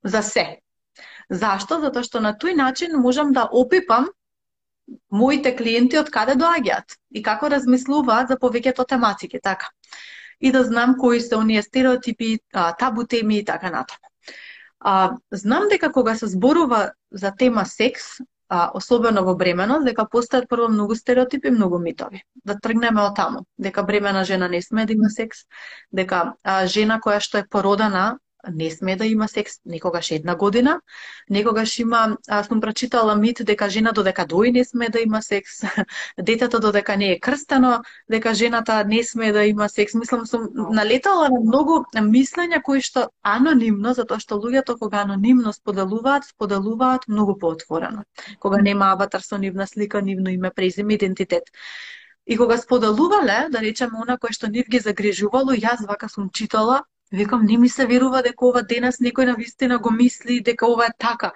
Speaker 2: за се. Зашто? Затоа што на тој начин можам да опипам моите клиенти од каде доаѓаат и како размислуваат за повеќето тематики, така и да знам кои се оние стереотипи, табу теми и така натаму. А, знам дека кога се зборува за тема секс, а, особено во бременост, дека постојат прво многу стереотипи, многу митови. Да тргнеме од таму, дека бремена жена не сме да има секс, дека а, жена која што е породена не сме да има секс некогаш една година, некогаш има, аз сум прочитала мит дека жена додека дој не сме да има секс, детето додека не е крстено, дека жената не сме да има секс. Мислам, сум налетала на многу мислења кои што анонимно, затоа што луѓето кога анонимно споделуваат, споделуваат многу поотворено. Кога нема аватар со нивна слика, нивно име, презиме, идентитет. И кога споделувале, да речеме, она кое што нив ги загрижувало, јас вака сум читала Викам, не ми се верува дека ова денес некој на вистина го мисли дека ова е така.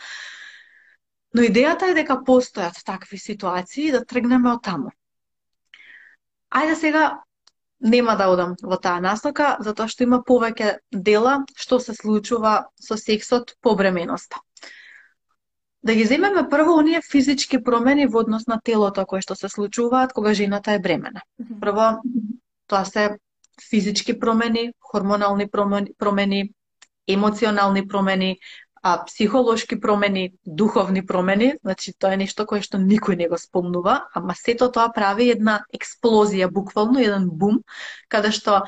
Speaker 2: Но идејата е дека постојат такви ситуации и да тргнеме од таму. Ајде сега нема да одам во таа насока, затоа што има повеќе дела што се случува со сексот по бременоста. Да ги земеме прво оние физички промени во однос на телото кои што се случуваат кога жената е бремена. Прво, тоа се физички промени, хормонални промени, промени емоционални промени, а психолошки промени, духовни промени, значи тоа е нешто кое што никој не го спомнува, ама сето тоа прави една експлозија, буквално еден бум, каде што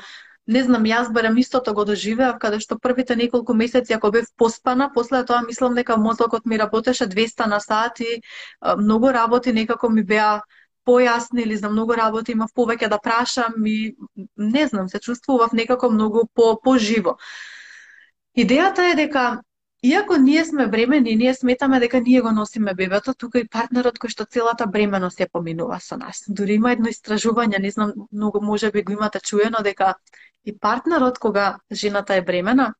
Speaker 2: не знам, јас барам истото го доживеав, каде што првите неколку месеци ако бев поспана, после тоа мислам дека мозокот ми работеше 200 на сат и многу работи некако ми беа појасни или за многу работи имав повеќе да прашам и не знам, се чувствував некако многу по поживо. Идејата е дека Иако ние сме бремени, ние сметаме дека ние го носиме бебето, тука и партнерот кој што целата бременост ја поминува со нас. Дури има едно истражување, не знам, многу може би го имате чуено, дека и партнерот кога жената е бремена,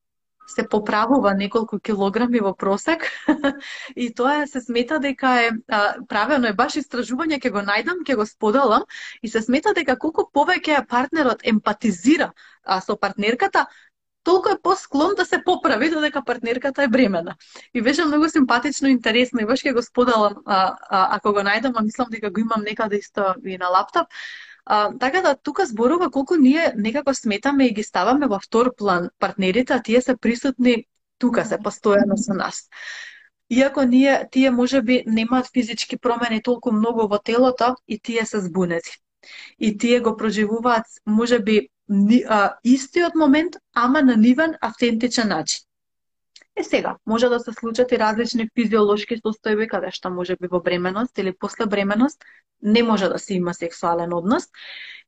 Speaker 2: се поправува неколку килограми во просек и тоа се смета дека е а, правено е баш истражување ќе го најдам, ќе го споделам и се смета дека колку повеќе партнерот емпатизира а, со партнерката, толку е посклон да се поправи додека партнерката е бремена. И беше многу симпатично и интересно и баш ќе го споделам а, а, ако го најдам, а мислам дека го имам некаде исто и на лаптоп. А, така да тука зборува колку ние некако сметаме и ги ставаме во втор план партнерите, а тие се присутни тука, се постојано со нас. Иако ние, тие може би немаат физички промени толку многу во телото и тие се збунети. И тие го проживуваат, може би, истиот момент, ама на нивен автентичен начин. Е сега, може да се случат и различни физиолошки состојби каде што може би во бременост или после бременост не може да се има сексуален однос.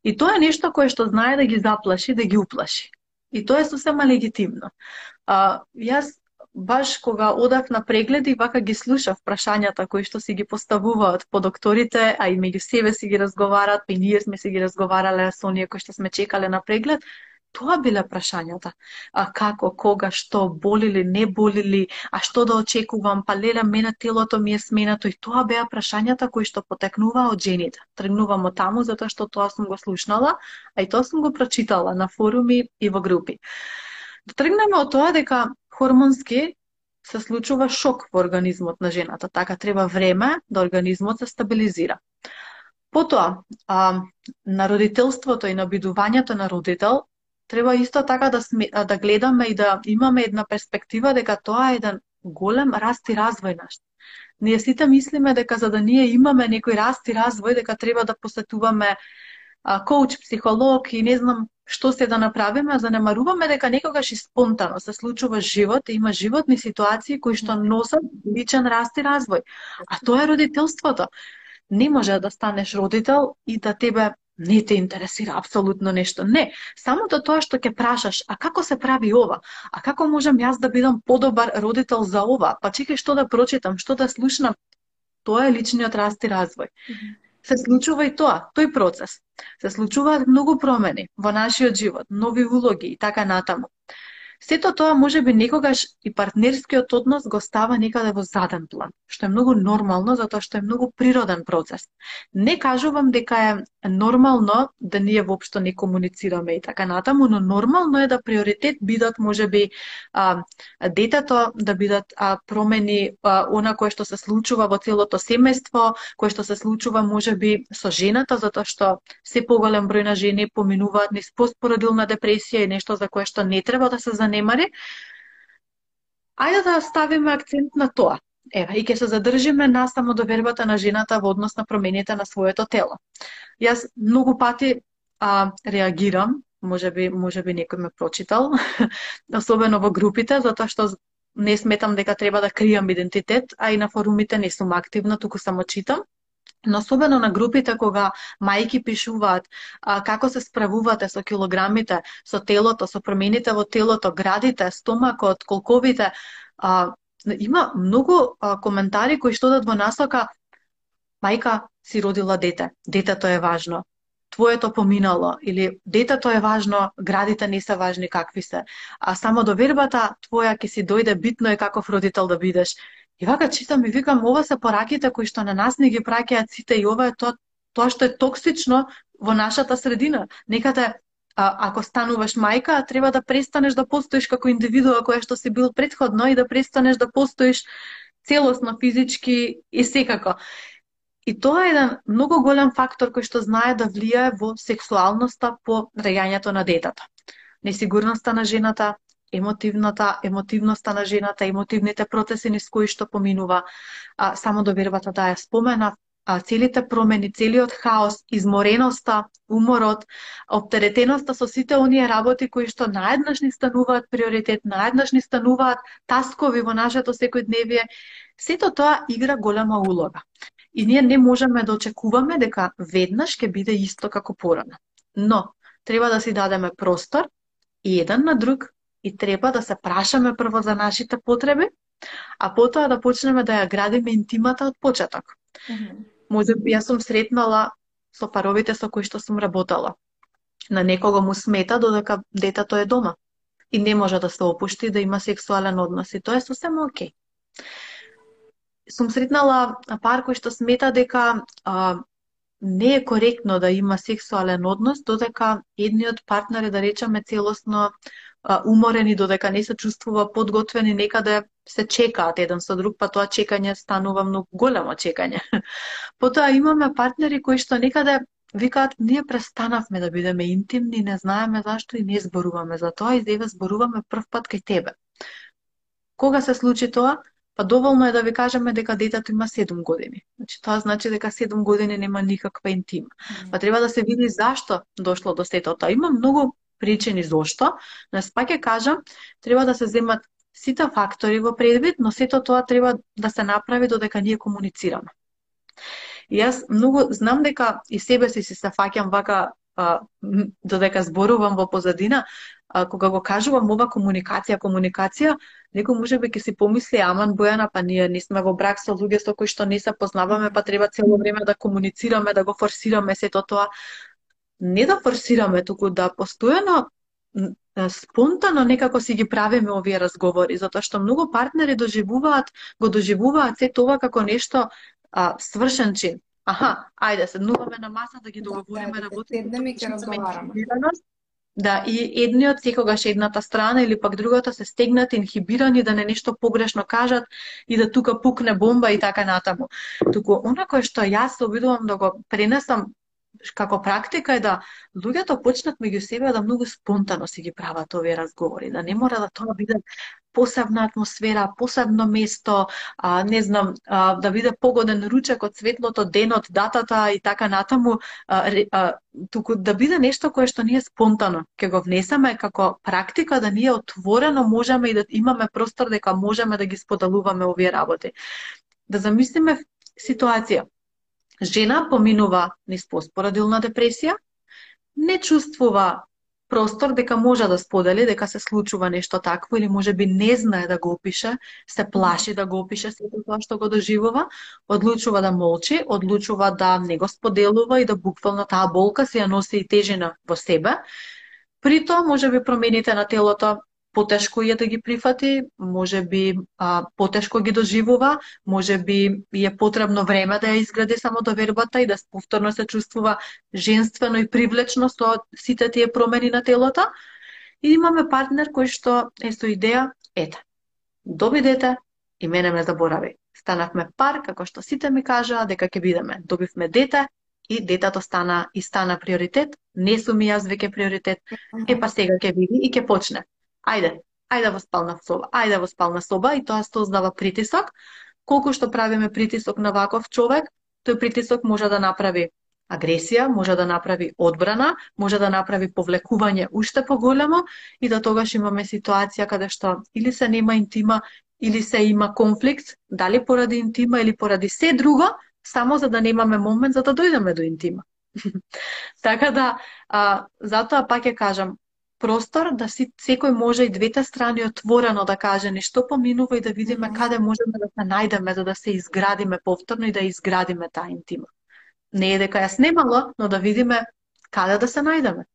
Speaker 2: И тоа е нешто кое што знае да ги заплаши, да ги уплаши. И тоа е сосема легитимно. А, јас баш кога одав на прегледи, вака ги слушав прашањата кои што си ги поставуваат по докторите, а и меѓу себе си ги разговарат, па и ние сме си ги разговарале со оние кои што сме чекале на преглед, Тоа биле прашањата. А како, кога, што, боли ли, не боли ли, а што да очекувам, па леле, мене телото ми е сменато и тоа беа прашањата кои што потекнуваа од жените. Тргнувам од таму затоа што тоа сум го слушнала, а и тоа сум го прочитала на форуми и во групи. Да тргнеме од тоа дека хормонски се случува шок во организмот на жената, така треба време да организмот се стабилизира. Потоа, а, на родителството и на бидувањето на родител треба исто така да, сме, да гледаме и да имаме една перспектива дека тоа е еден голем раст и развој наш. Ние сите мислиме дека за да ние имаме некој раст и развој, дека треба да посетуваме а, коуч, психолог и не знам што се да направиме, а занемаруваме дека некогаш и спонтано се случува живот, и има животни ситуации кои што носат личен раст и развој. А тоа е родителството. Не може да станеш родител и да тебе не те интересира апсолутно нешто. Не, самото тоа што ќе прашаш, а како се прави ова? А како можам јас да бидам подобар родител за ова? Па чекај што да прочитам, што да слушнам. Тоа е личниот раст и развој. Mm -hmm. Се случува и тоа, тој процес. Се случуваат многу промени во нашиот живот, нови улоги и така натаму. Сето тоа може би некогаш и партнерскиот однос го става некаде во заден план, што е многу нормално затоа што е многу природен процес. Не кажувам дека е нормално да ние воопшто не комуницираме и така натаму, но нормално е да приоритет бидат можеби а, детето, да бидат а, промени а, она кое што се случува во целото семејство, кое што се случува можеби со жената затоа што се поголем број на жени поминуваат низ постпородилна депресија и нешто за кое што не треба да се занемари, ајде да ставиме акцент на тоа. Ева, и ќе се задржиме на самодовербата на жената во однос на промените на своето тело. Јас многу пати а, реагирам, може би, може би некој ме прочитал, особено во групите, затоа што не сметам дека треба да кријам идентитет, а и на форумите не сум активна, туку само читам. Но особено на групите кога мајки пишуваат а, како се справувате со килограмите, со телото, со промените во телото, градите, стомакот, колковите, а, има многу а, коментари кои што дадат во насока мајка си родила дете, детето е важно, твоето поминало или детето е важно, градите не се важни какви се. А само довербата твоја ќе си дојде битно е каков родител да бидеш. И вака читам и викам, ова се пораките кои што на нас не ги праќаат сите и ова е тоа, тоа што е токсично во нашата средина. Некаде а, ако стануваш мајка, треба да престанеш да постоиш како индивидуа која што си бил предходно и да престанеш да постоиш целосно физички и секако. И тоа е еден многу голем фактор кој што знае да влијае во сексуалноста по раѓањето на детето. Несигурноста на жената, емотивната, емотивноста на жената, емотивните процеси низ кои што поминува, а, само довербата да ја спомена, а, целите промени, целиот хаос, измореноста, уморот, оптеретеноста со сите оние работи кои што наеднаш ни стануваат приоритет, наеднаш ни стануваат таскови во нашето секојдневие, сето тоа игра голема улога. И ние не можеме да очекуваме дека веднаш ќе биде исто како порано. Но, треба да си дадеме простор и еден на друг и треба да се прашаме прво за нашите потреби, а потоа да почнеме да ја градиме интимата од почеток. Mm -hmm. Може би јас сум сретнала со паровите со кои што сум работала. На некого му смета додека детето е дома и не може да се опушти да има сексуален однос и тоа е сосем окей. Сум сретнала пар кој што смета дека а, не е коректно да има сексуален однос додека едниот партнер е да речеме целосно уморени, додека не се чувствува подготвени некаде се чекаат еден со друг, па тоа чекање станува многу големо чекање. Потоа имаме партнери кои што некаде викаат, ние престанавме да бидеме интимни, не знаеме зашто и не зборуваме за тоа и еве зборуваме прв пат кај тебе. Кога се случи тоа? Па доволно е да ви кажеме дека детето има 7 години. Значи тоа значи дека 7 години нема никаква интима. Па треба да се види зашто дошло до сето тоа. Има многу причини зошто, но пак ќе кажам, треба да се земат сите фактори во предвид, но сето тоа треба да се направи додека ние комуницираме. И јас многу знам дека и себе си се сафаќам вака а, додека зборувам во позадина, а, кога го кажувам ова комуникација, комуникација, некој може би ќе си помисли, аман Бојана, па ние не сме во брак со луѓе со кои што не се познаваме, па треба цело време да комуницираме, да го форсираме сето тоа. Не да форсираме, туку да постојано спонтано некако си ги правиме овие разговори, затоа што многу партнери доживуваат, го доживуваат се тоа како нешто а, свршен чин. Аха, ајде, седнуваме на маса да ги да, договориме да, работите.
Speaker 1: Седнеме и ќе разговараме.
Speaker 2: Да, и едниот секогаш едната страна или пак другата се стегнати, инхибирани да не нешто погрешно кажат и да тука пукне бомба и така натаму. Туку она кое што јас се обидувам да го пренесам како практика е да луѓето почнат меѓу себе да многу спонтано си ги прават овие разговори, да не мора да тоа биде посебна атмосфера, посебно место, а, не знам, а, да биде погоден ручек од светлото, денот, датата и така натаму, а, а, туку да биде нешто кое што ние спонтано ќе го внесеме како практика да ние отворено можеме и да имаме простор дека можеме да ги споделуваме овие работи. Да замислиме ситуација Жена поминува низ поспорадилна депресија, не чувствува простор дека може да сподели дека се случува нешто такво или може би не знае да го опише, се плаши да го опише сето тоа што го доживува, одлучува да молчи, одлучува да не го споделува и да буквално таа болка се ја носи и тежина во себе. При тоа може би промените на телото потешко е да ги прифати, може би а, потешко ги доживува, може би е потребно време да ја изгради само довербата и да повторно се чувствува женствено и привлечно со сите тие промени на телото. И имаме партнер кој што е со идеја, ете, доби дете и мене ме заборави. Станавме пар, како што сите ми кажаа, дека ќе бидеме. Добивме дете, и детето стана и стана приоритет, не сум и јас веќе приоритет, е па сега ќе биде и ќе почне ајде, ајде во спална соба, ајде во спална соба и тоа создава притисок колку што правиме притисок на ваков човек, тој притисок може да направи агресија, може да направи одбрана, може да направи повлекување уште поголемо и да тогаш имаме ситуација каде што или се нема интима, или се има конфликт, дали поради интима или поради се друго, само за да немаме момент за да дојдеме до интима. така да, а, затоа пак ќе кажам, простор да си секој може и двете страни отворено да каже нешто поминува и да видиме mm -hmm. каде можеме да се најдеме за да се изградиме повторно и да изградиме таа интима. Не е дека ја снимала, но да видиме каде да се најдеме.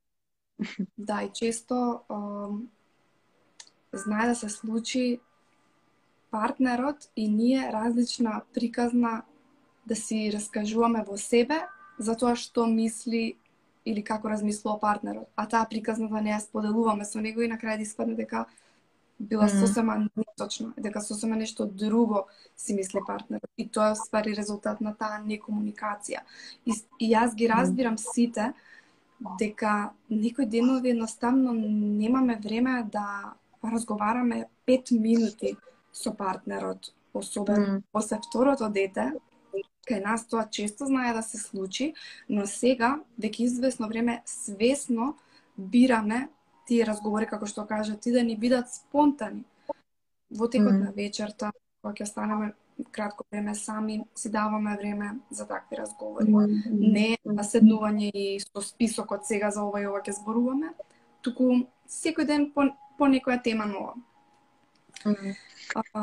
Speaker 1: Да, и често знае да се случи партнерот и ние различна приказна да си раскажуваме во себе за тоа што мисли или како размислува партнерот. А таа приказната не ја споделуваме со него и на крај да испадне дека била mm. сосема неточна, дека сосема нешто друго си мисли партнерот. И тоа е ствари резултат на таа некомуникација. И, и јас ги разбирам сите дека некој денови едноставно немаме време да разговараме 5 минути со партнерот, особено mm. после второто дете, кај нас тоа често знае да се случи, но сега, веќе известно време, свесно бираме тие разговори, како што кажа ти, да ни бидат спонтани. Во текот mm. на вечерта, кога ќе останеме кратко време сами, си даваме време за такви разговори. Mm. Не на седнување и со списокот сега за ова и ова ќе зборуваме, туку секој ден по, по некоја тема нова.
Speaker 2: Mm. А,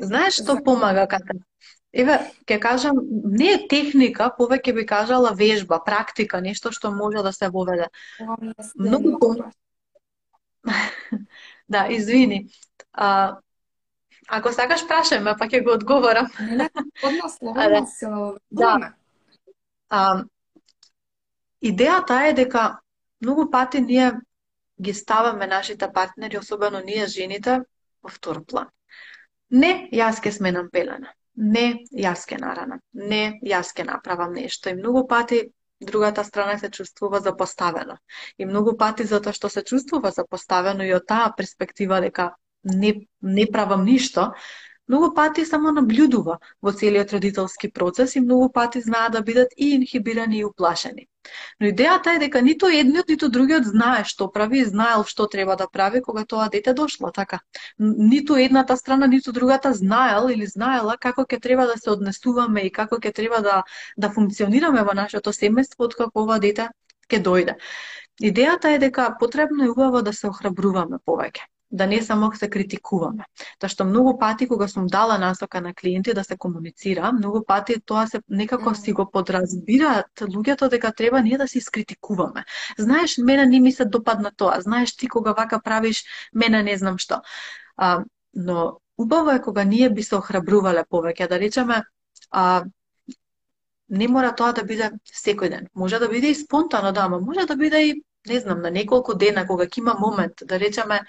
Speaker 2: Знаеш што помага ката? Еве, ќе кажам, не е техника, повеќе би кажала вежба, практика, нешто што може да се воведе. Многу Да, извини. А, ако сакаш прашај ме, па ќе го одговорам.
Speaker 1: Не, одно слово се Да.
Speaker 2: А, идејата е дека многу пати ние ги ставаме нашите партнери, особено ние жените, во втор план. Не, јас ке сменам пелена не, јас ке наранам, не, јас ке направам нешто. И многу пати другата страна се чувствува запоставено. И многу пати затоа што се чувствува запоставено и од таа перспектива дека не, не правам ништо, многу пати само наблюдува во целиот родителски процес и многу пати знаат да бидат и инхибирани и уплашени. Но идејата е дека ниту едниот, ниту другиот знае што прави и знаел што треба да прави кога тоа дете дошло, така. Ниту едната страна, ниту другата знаел или знаела како ќе треба да се однесуваме и како ќе треба да, да функционираме во нашето семејство од како ова дете ќе дојде. Идејата е дека потребно е убаво да се охрабруваме повеќе да не само се критикуваме. Та што многу пати кога сум дала насока на клиенти да се комуницира, многу пати тоа се некако си го подразбираат луѓето дека треба ние да се искритикуваме. Знаеш, мене не ми се допадна тоа. Знаеш ти кога вака правиш, мене не знам што. А, но убаво е кога ние би се охрабрувале повеќе, да речеме, а, не мора тоа да биде секој ден. Може да биде и спонтано, да, може да биде и не знам, на неколку дена кога ќе има момент, да речеме,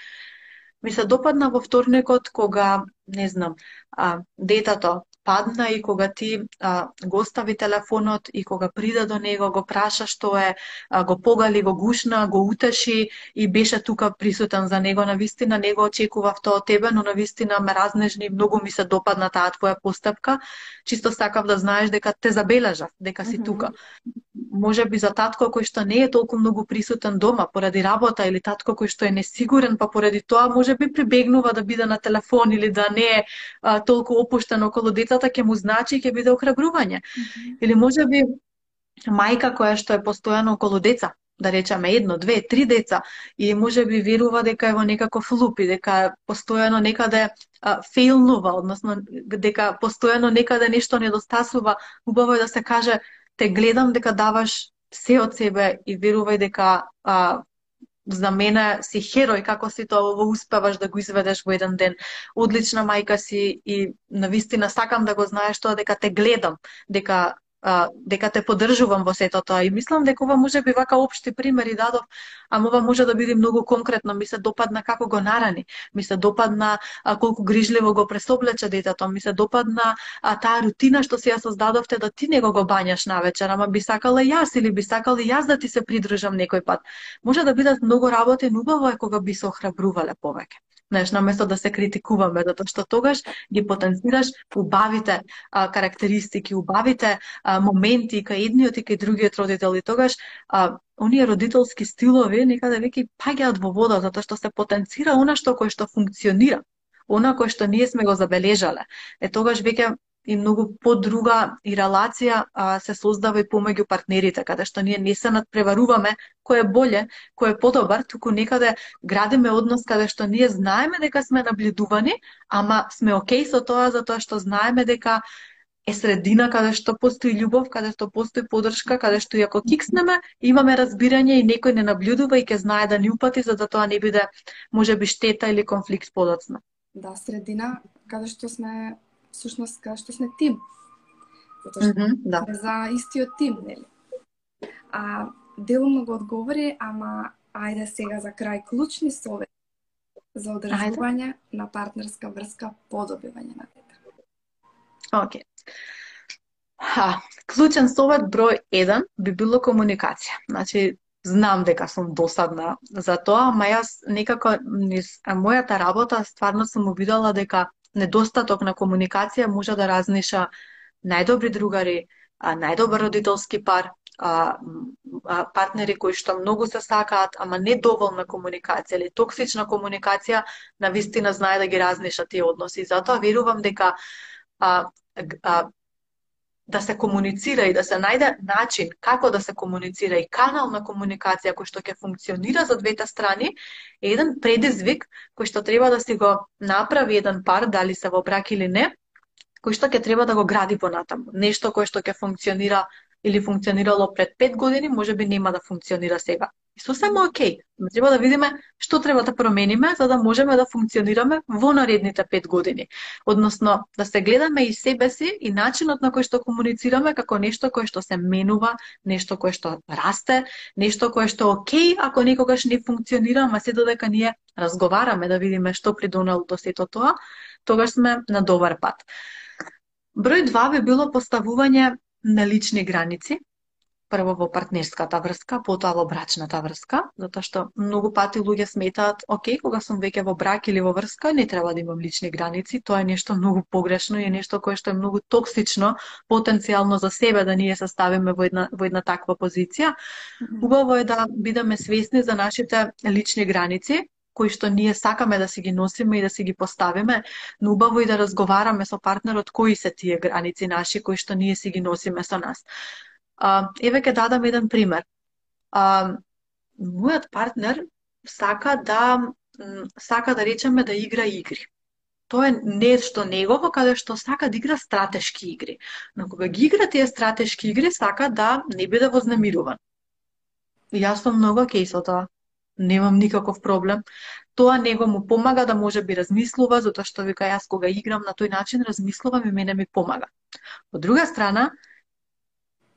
Speaker 2: ми се допадна во вторникот кога, не знам, а, детето падна и кога ти а, го остави телефонот и кога прида до него, го праша што е, а, го погали, го гушна, го утеши и беше тука присутен за него. На вистина него очекував тоа од тебе, но на вистина ме разнежни, многу ми се допадна таа твоја постапка. Чисто сакав да знаеш дека те забележав, дека си mm -hmm. тука. Може би за татко кој што не е толку многу присутен дома поради работа или татко кој што е несигурен, па поради тоа може би прибегнува да биде на телефон или да не е а, толку опуштен околу децата ќе му значи и ќе биде охрабрување. Mm -hmm. Или може би мајка која што е постојано околу деца, да речеме едно, две, три деца и може би верува дека е во некаков луп и дека постојано некаде а, фейлнува, односно дека постојано некаде нешто недостасува, убаво е да се каже те гледам дека даваш се од себе и верувај дека а, за мене си херој како си тоа во успеваш да го изведеш во еден ден. Одлична мајка си и на вистина сакам да го знаеш тоа дека те гледам, дека а, дека те поддржувам во сето тоа и мислам дека ова може би вака општи примери дадов, а ова може да биде многу конкретно. Ми се допадна како го нарани, ми се допадна а, колку грижливо го пресоблече детето, ми се допадна а, таа рутина што си ја создадовте да ти него го бањаш на вечер, ама би сакала јас или би сакал јас да ти се придружам некој пат. Може да бидат многу работи, но убаво е кога би се охрабрувале повеќе Знаеш, наместо да се критикуваме, затоа што тогаш ги потенцираш убавите а, карактеристики, убавите а, моменти кај едниот и кај другиот родител и тогаш а, оние родителски стилови некаде веќе паѓаат во вода затоа што се потенцира она што кое што функционира, она кое што ние сме го забележале. Е тогаш веќе и многу подруга и релација а, се создава и помеѓу партнерите, каде што ние не се надпреваруваме кој е боле, кој е подобар, туку некаде градиме однос каде што ние знаеме дека сме наблюдувани, ама сме окей со тоа затоа што знаеме дека е средина каде што постои љубов, каде што постои подршка, каде што и ако кикснеме, имаме разбирање и некој не наблюдува и ќе знае да ни упати за да тоа не биде можеби штета или конфликт подоцна.
Speaker 1: Да, средина каде што сме всушност каде што сме тим. Затоа што mm -hmm, да. за истиот тим, нели? А делумно го одговори, ама ајде сега за крај клучни совет за одржување ајде. на партнерска врска по добивање на дете.
Speaker 2: Океј. Okay. Ха, клучен совет број 1 би било комуникација. Значи, знам дека сум досадна за тоа, ама јас некако низ мојата работа стварно сум увидела дека недостаток на комуникација може да разниша најдобри другари, најдобар родителски пар, партнери кои што многу се сакаат, ама не доволна комуникација или токсична комуникација, на вистина знае да ги разниша тие односи. Затоа верувам дека а, а, да се комуницира и да се најде начин како да се комуницира и канал на комуникација кој што ќе функционира за двете страни, е еден предизвик кој што треба да си го направи еден пар, дали се во брак или не, кој што ќе треба да го гради понатаму. Нешто кое што ќе функционира или функционирало пред 5 години, може би нема да функционира сега. И сосема окей. Треба да видиме што треба да промениме за да можеме да функционираме во наредните 5 години. Односно, да се гледаме и себе си и начинот на кој што комуницираме како нешто кое што се менува, нешто кое што расте, нешто кое што окей ако некогаш не функционира, ама се додека ние разговараме да видиме што придонело до сето тоа, тогаш сме на добар пат. Број 2 би било поставување на лични граници, прво во партнерската врска, потоа во брачната врска, затоа што многу пати луѓе сметаат, окей, кога сум веќе во брак или во врска, не треба да имам лични граници, тоа е нешто многу погрешно и е нешто кое што е многу токсично потенцијално за себе да ние се ставиме во една во една таква позиција. Убаво е да бидеме свесни за нашите лични граници, кои што ние сакаме да си ги носиме и да си ги поставиме, но убаво и да разговараме со партнерот кои се тие граници наши кои што ние си ги носиме со нас. А, еве ќе дадам еден пример. А, мојот партнер сака да сака да речеме да игра игри. Тоа е нешто негово каде што сака да игра стратешки игри. Но кога ги игра тие стратешки игри, сака да не биде вознемируван. И јас сум многу окей со тоа немам никаков проблем. Тоа него му помага да може би размислува, затоа што вика јас кога играм на тој начин размислувам и мене ми помага. Од друга страна,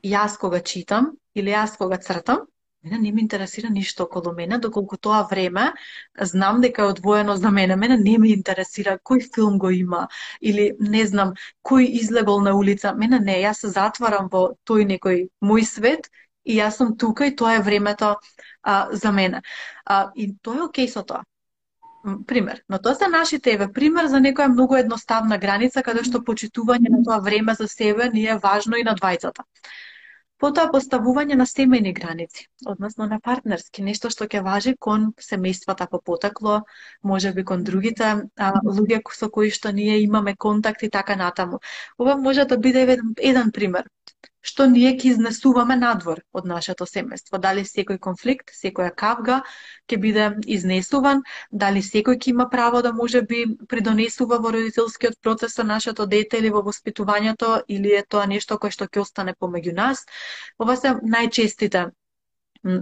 Speaker 2: јас кога читам или јас кога цртам, мене не ме интересира ништо околу мене, доколку тоа време знам дека е одвоено за мене. Мене не ме интересира кој филм го има или не знам кој излегол на улица. Мене не, јас се затварам во тој некој мој свет и јас сум тука и тоа е времето а, за мене. А, и тоа е окей со тоа. Пример. Но тоа се нашите еве пример за некоја многу едноставна граница каде што почитување на тоа време за себе ни е важно и на двајцата. Потоа поставување на семејни граници, односно на партнерски, нешто што ќе важи кон семејствата по потекло, може би кон другите а, луѓе со кои што ние имаме контакт и така натаму. Ова може да биде еден, еден пример што ние ќе изнесуваме надвор од нашето семејство. Дали секој конфликт, секоја кавга ќе биде изнесуван, дали секој ќе има право да може би придонесува во родителскиот процес со нашето дете или во воспитувањето, или е тоа нешто кое што ќе остане помеѓу нас. Ова се најчестите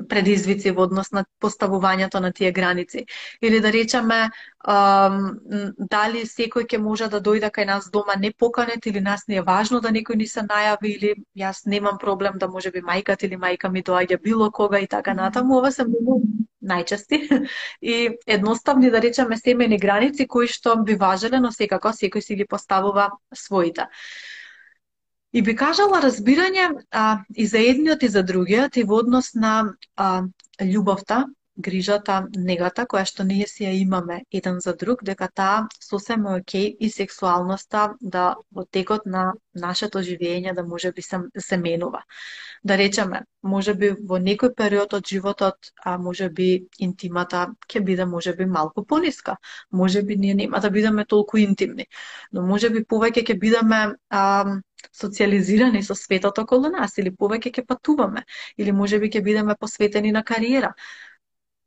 Speaker 2: предизвици во однос на поставувањето на тие граници. Или да речеме, дали секој ќе може да дојде кај нас дома не поканет или нас не е важно да некој ни се најави или јас немам проблем да може би мајкат или мајка ми доаѓа било кога и така натаму. Ова се многу најчести и едноставни да речеме семени граници кои што би важеле, но секако секој си ги поставува своите. И би кажала разбирање а, и за едниот и за другиот и во однос на а, љубовта грижата, негата која што ние си ја имаме еден за друг, дека таа сосема е окей и сексуалноста да во текот на нашето живење да може би се, се менува. Да речеме, може би во некој период од животот, а може би интимата ќе биде може би малку пониска. Може би ние нема да бидеме толку интимни, но може би повеќе ќе бидеме а, социализирани со светот околу нас или повеќе ќе патуваме или може би ќе бидеме посветени на кариера.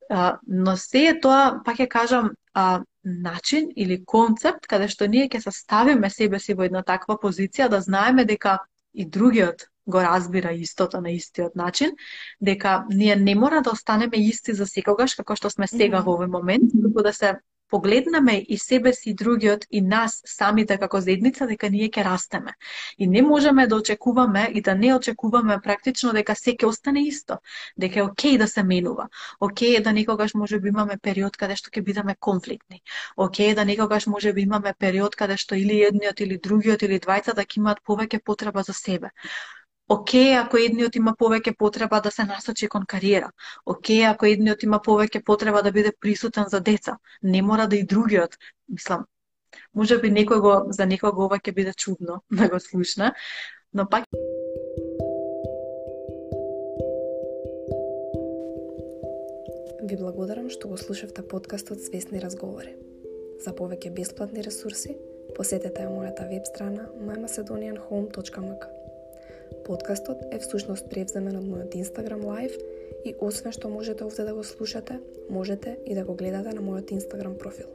Speaker 2: А, но се е тоа, па ќе кажам, а, начин или концепт каде што ние ќе ставиме себе си во една таква позиција да знаеме дека и другиот го разбира истото на истиот начин, дека ние не мора да останеме исти за секогаш како што сме сега во овој момент, туку да се погледнеме и себе си другиот и нас самите како заедница дека ние ќе растеме. И не можеме да очекуваме и да не очекуваме практично дека се ќе остане исто, дека е окей да се менува. Окей е да некогаш може би имаме период каде што ќе бидеме конфликтни. Окей е да некогаш може би имаме период каде што или едниот или другиот или двајцата да имаат повеќе потреба за себе. Океј ако едниот има повеќе потреба да се насочи кон кариера. Океј ако едниот има повеќе потреба да биде присутен за деца. Не мора да и другиот. Мислам, може би некој го, за некој го ова ќе биде чудно да го слушна, но пак
Speaker 3: Ви благодарам што го слушавте подкастот Свесни разговори. За повеќе бесплатни ресурси, посетете ја мојата веб страна mymacedonianhome.mk. Подкастот е всушност превземен од мојот Instagram Live и освен што можете овде да го слушате, можете и да го гледате на мојот Instagram профил.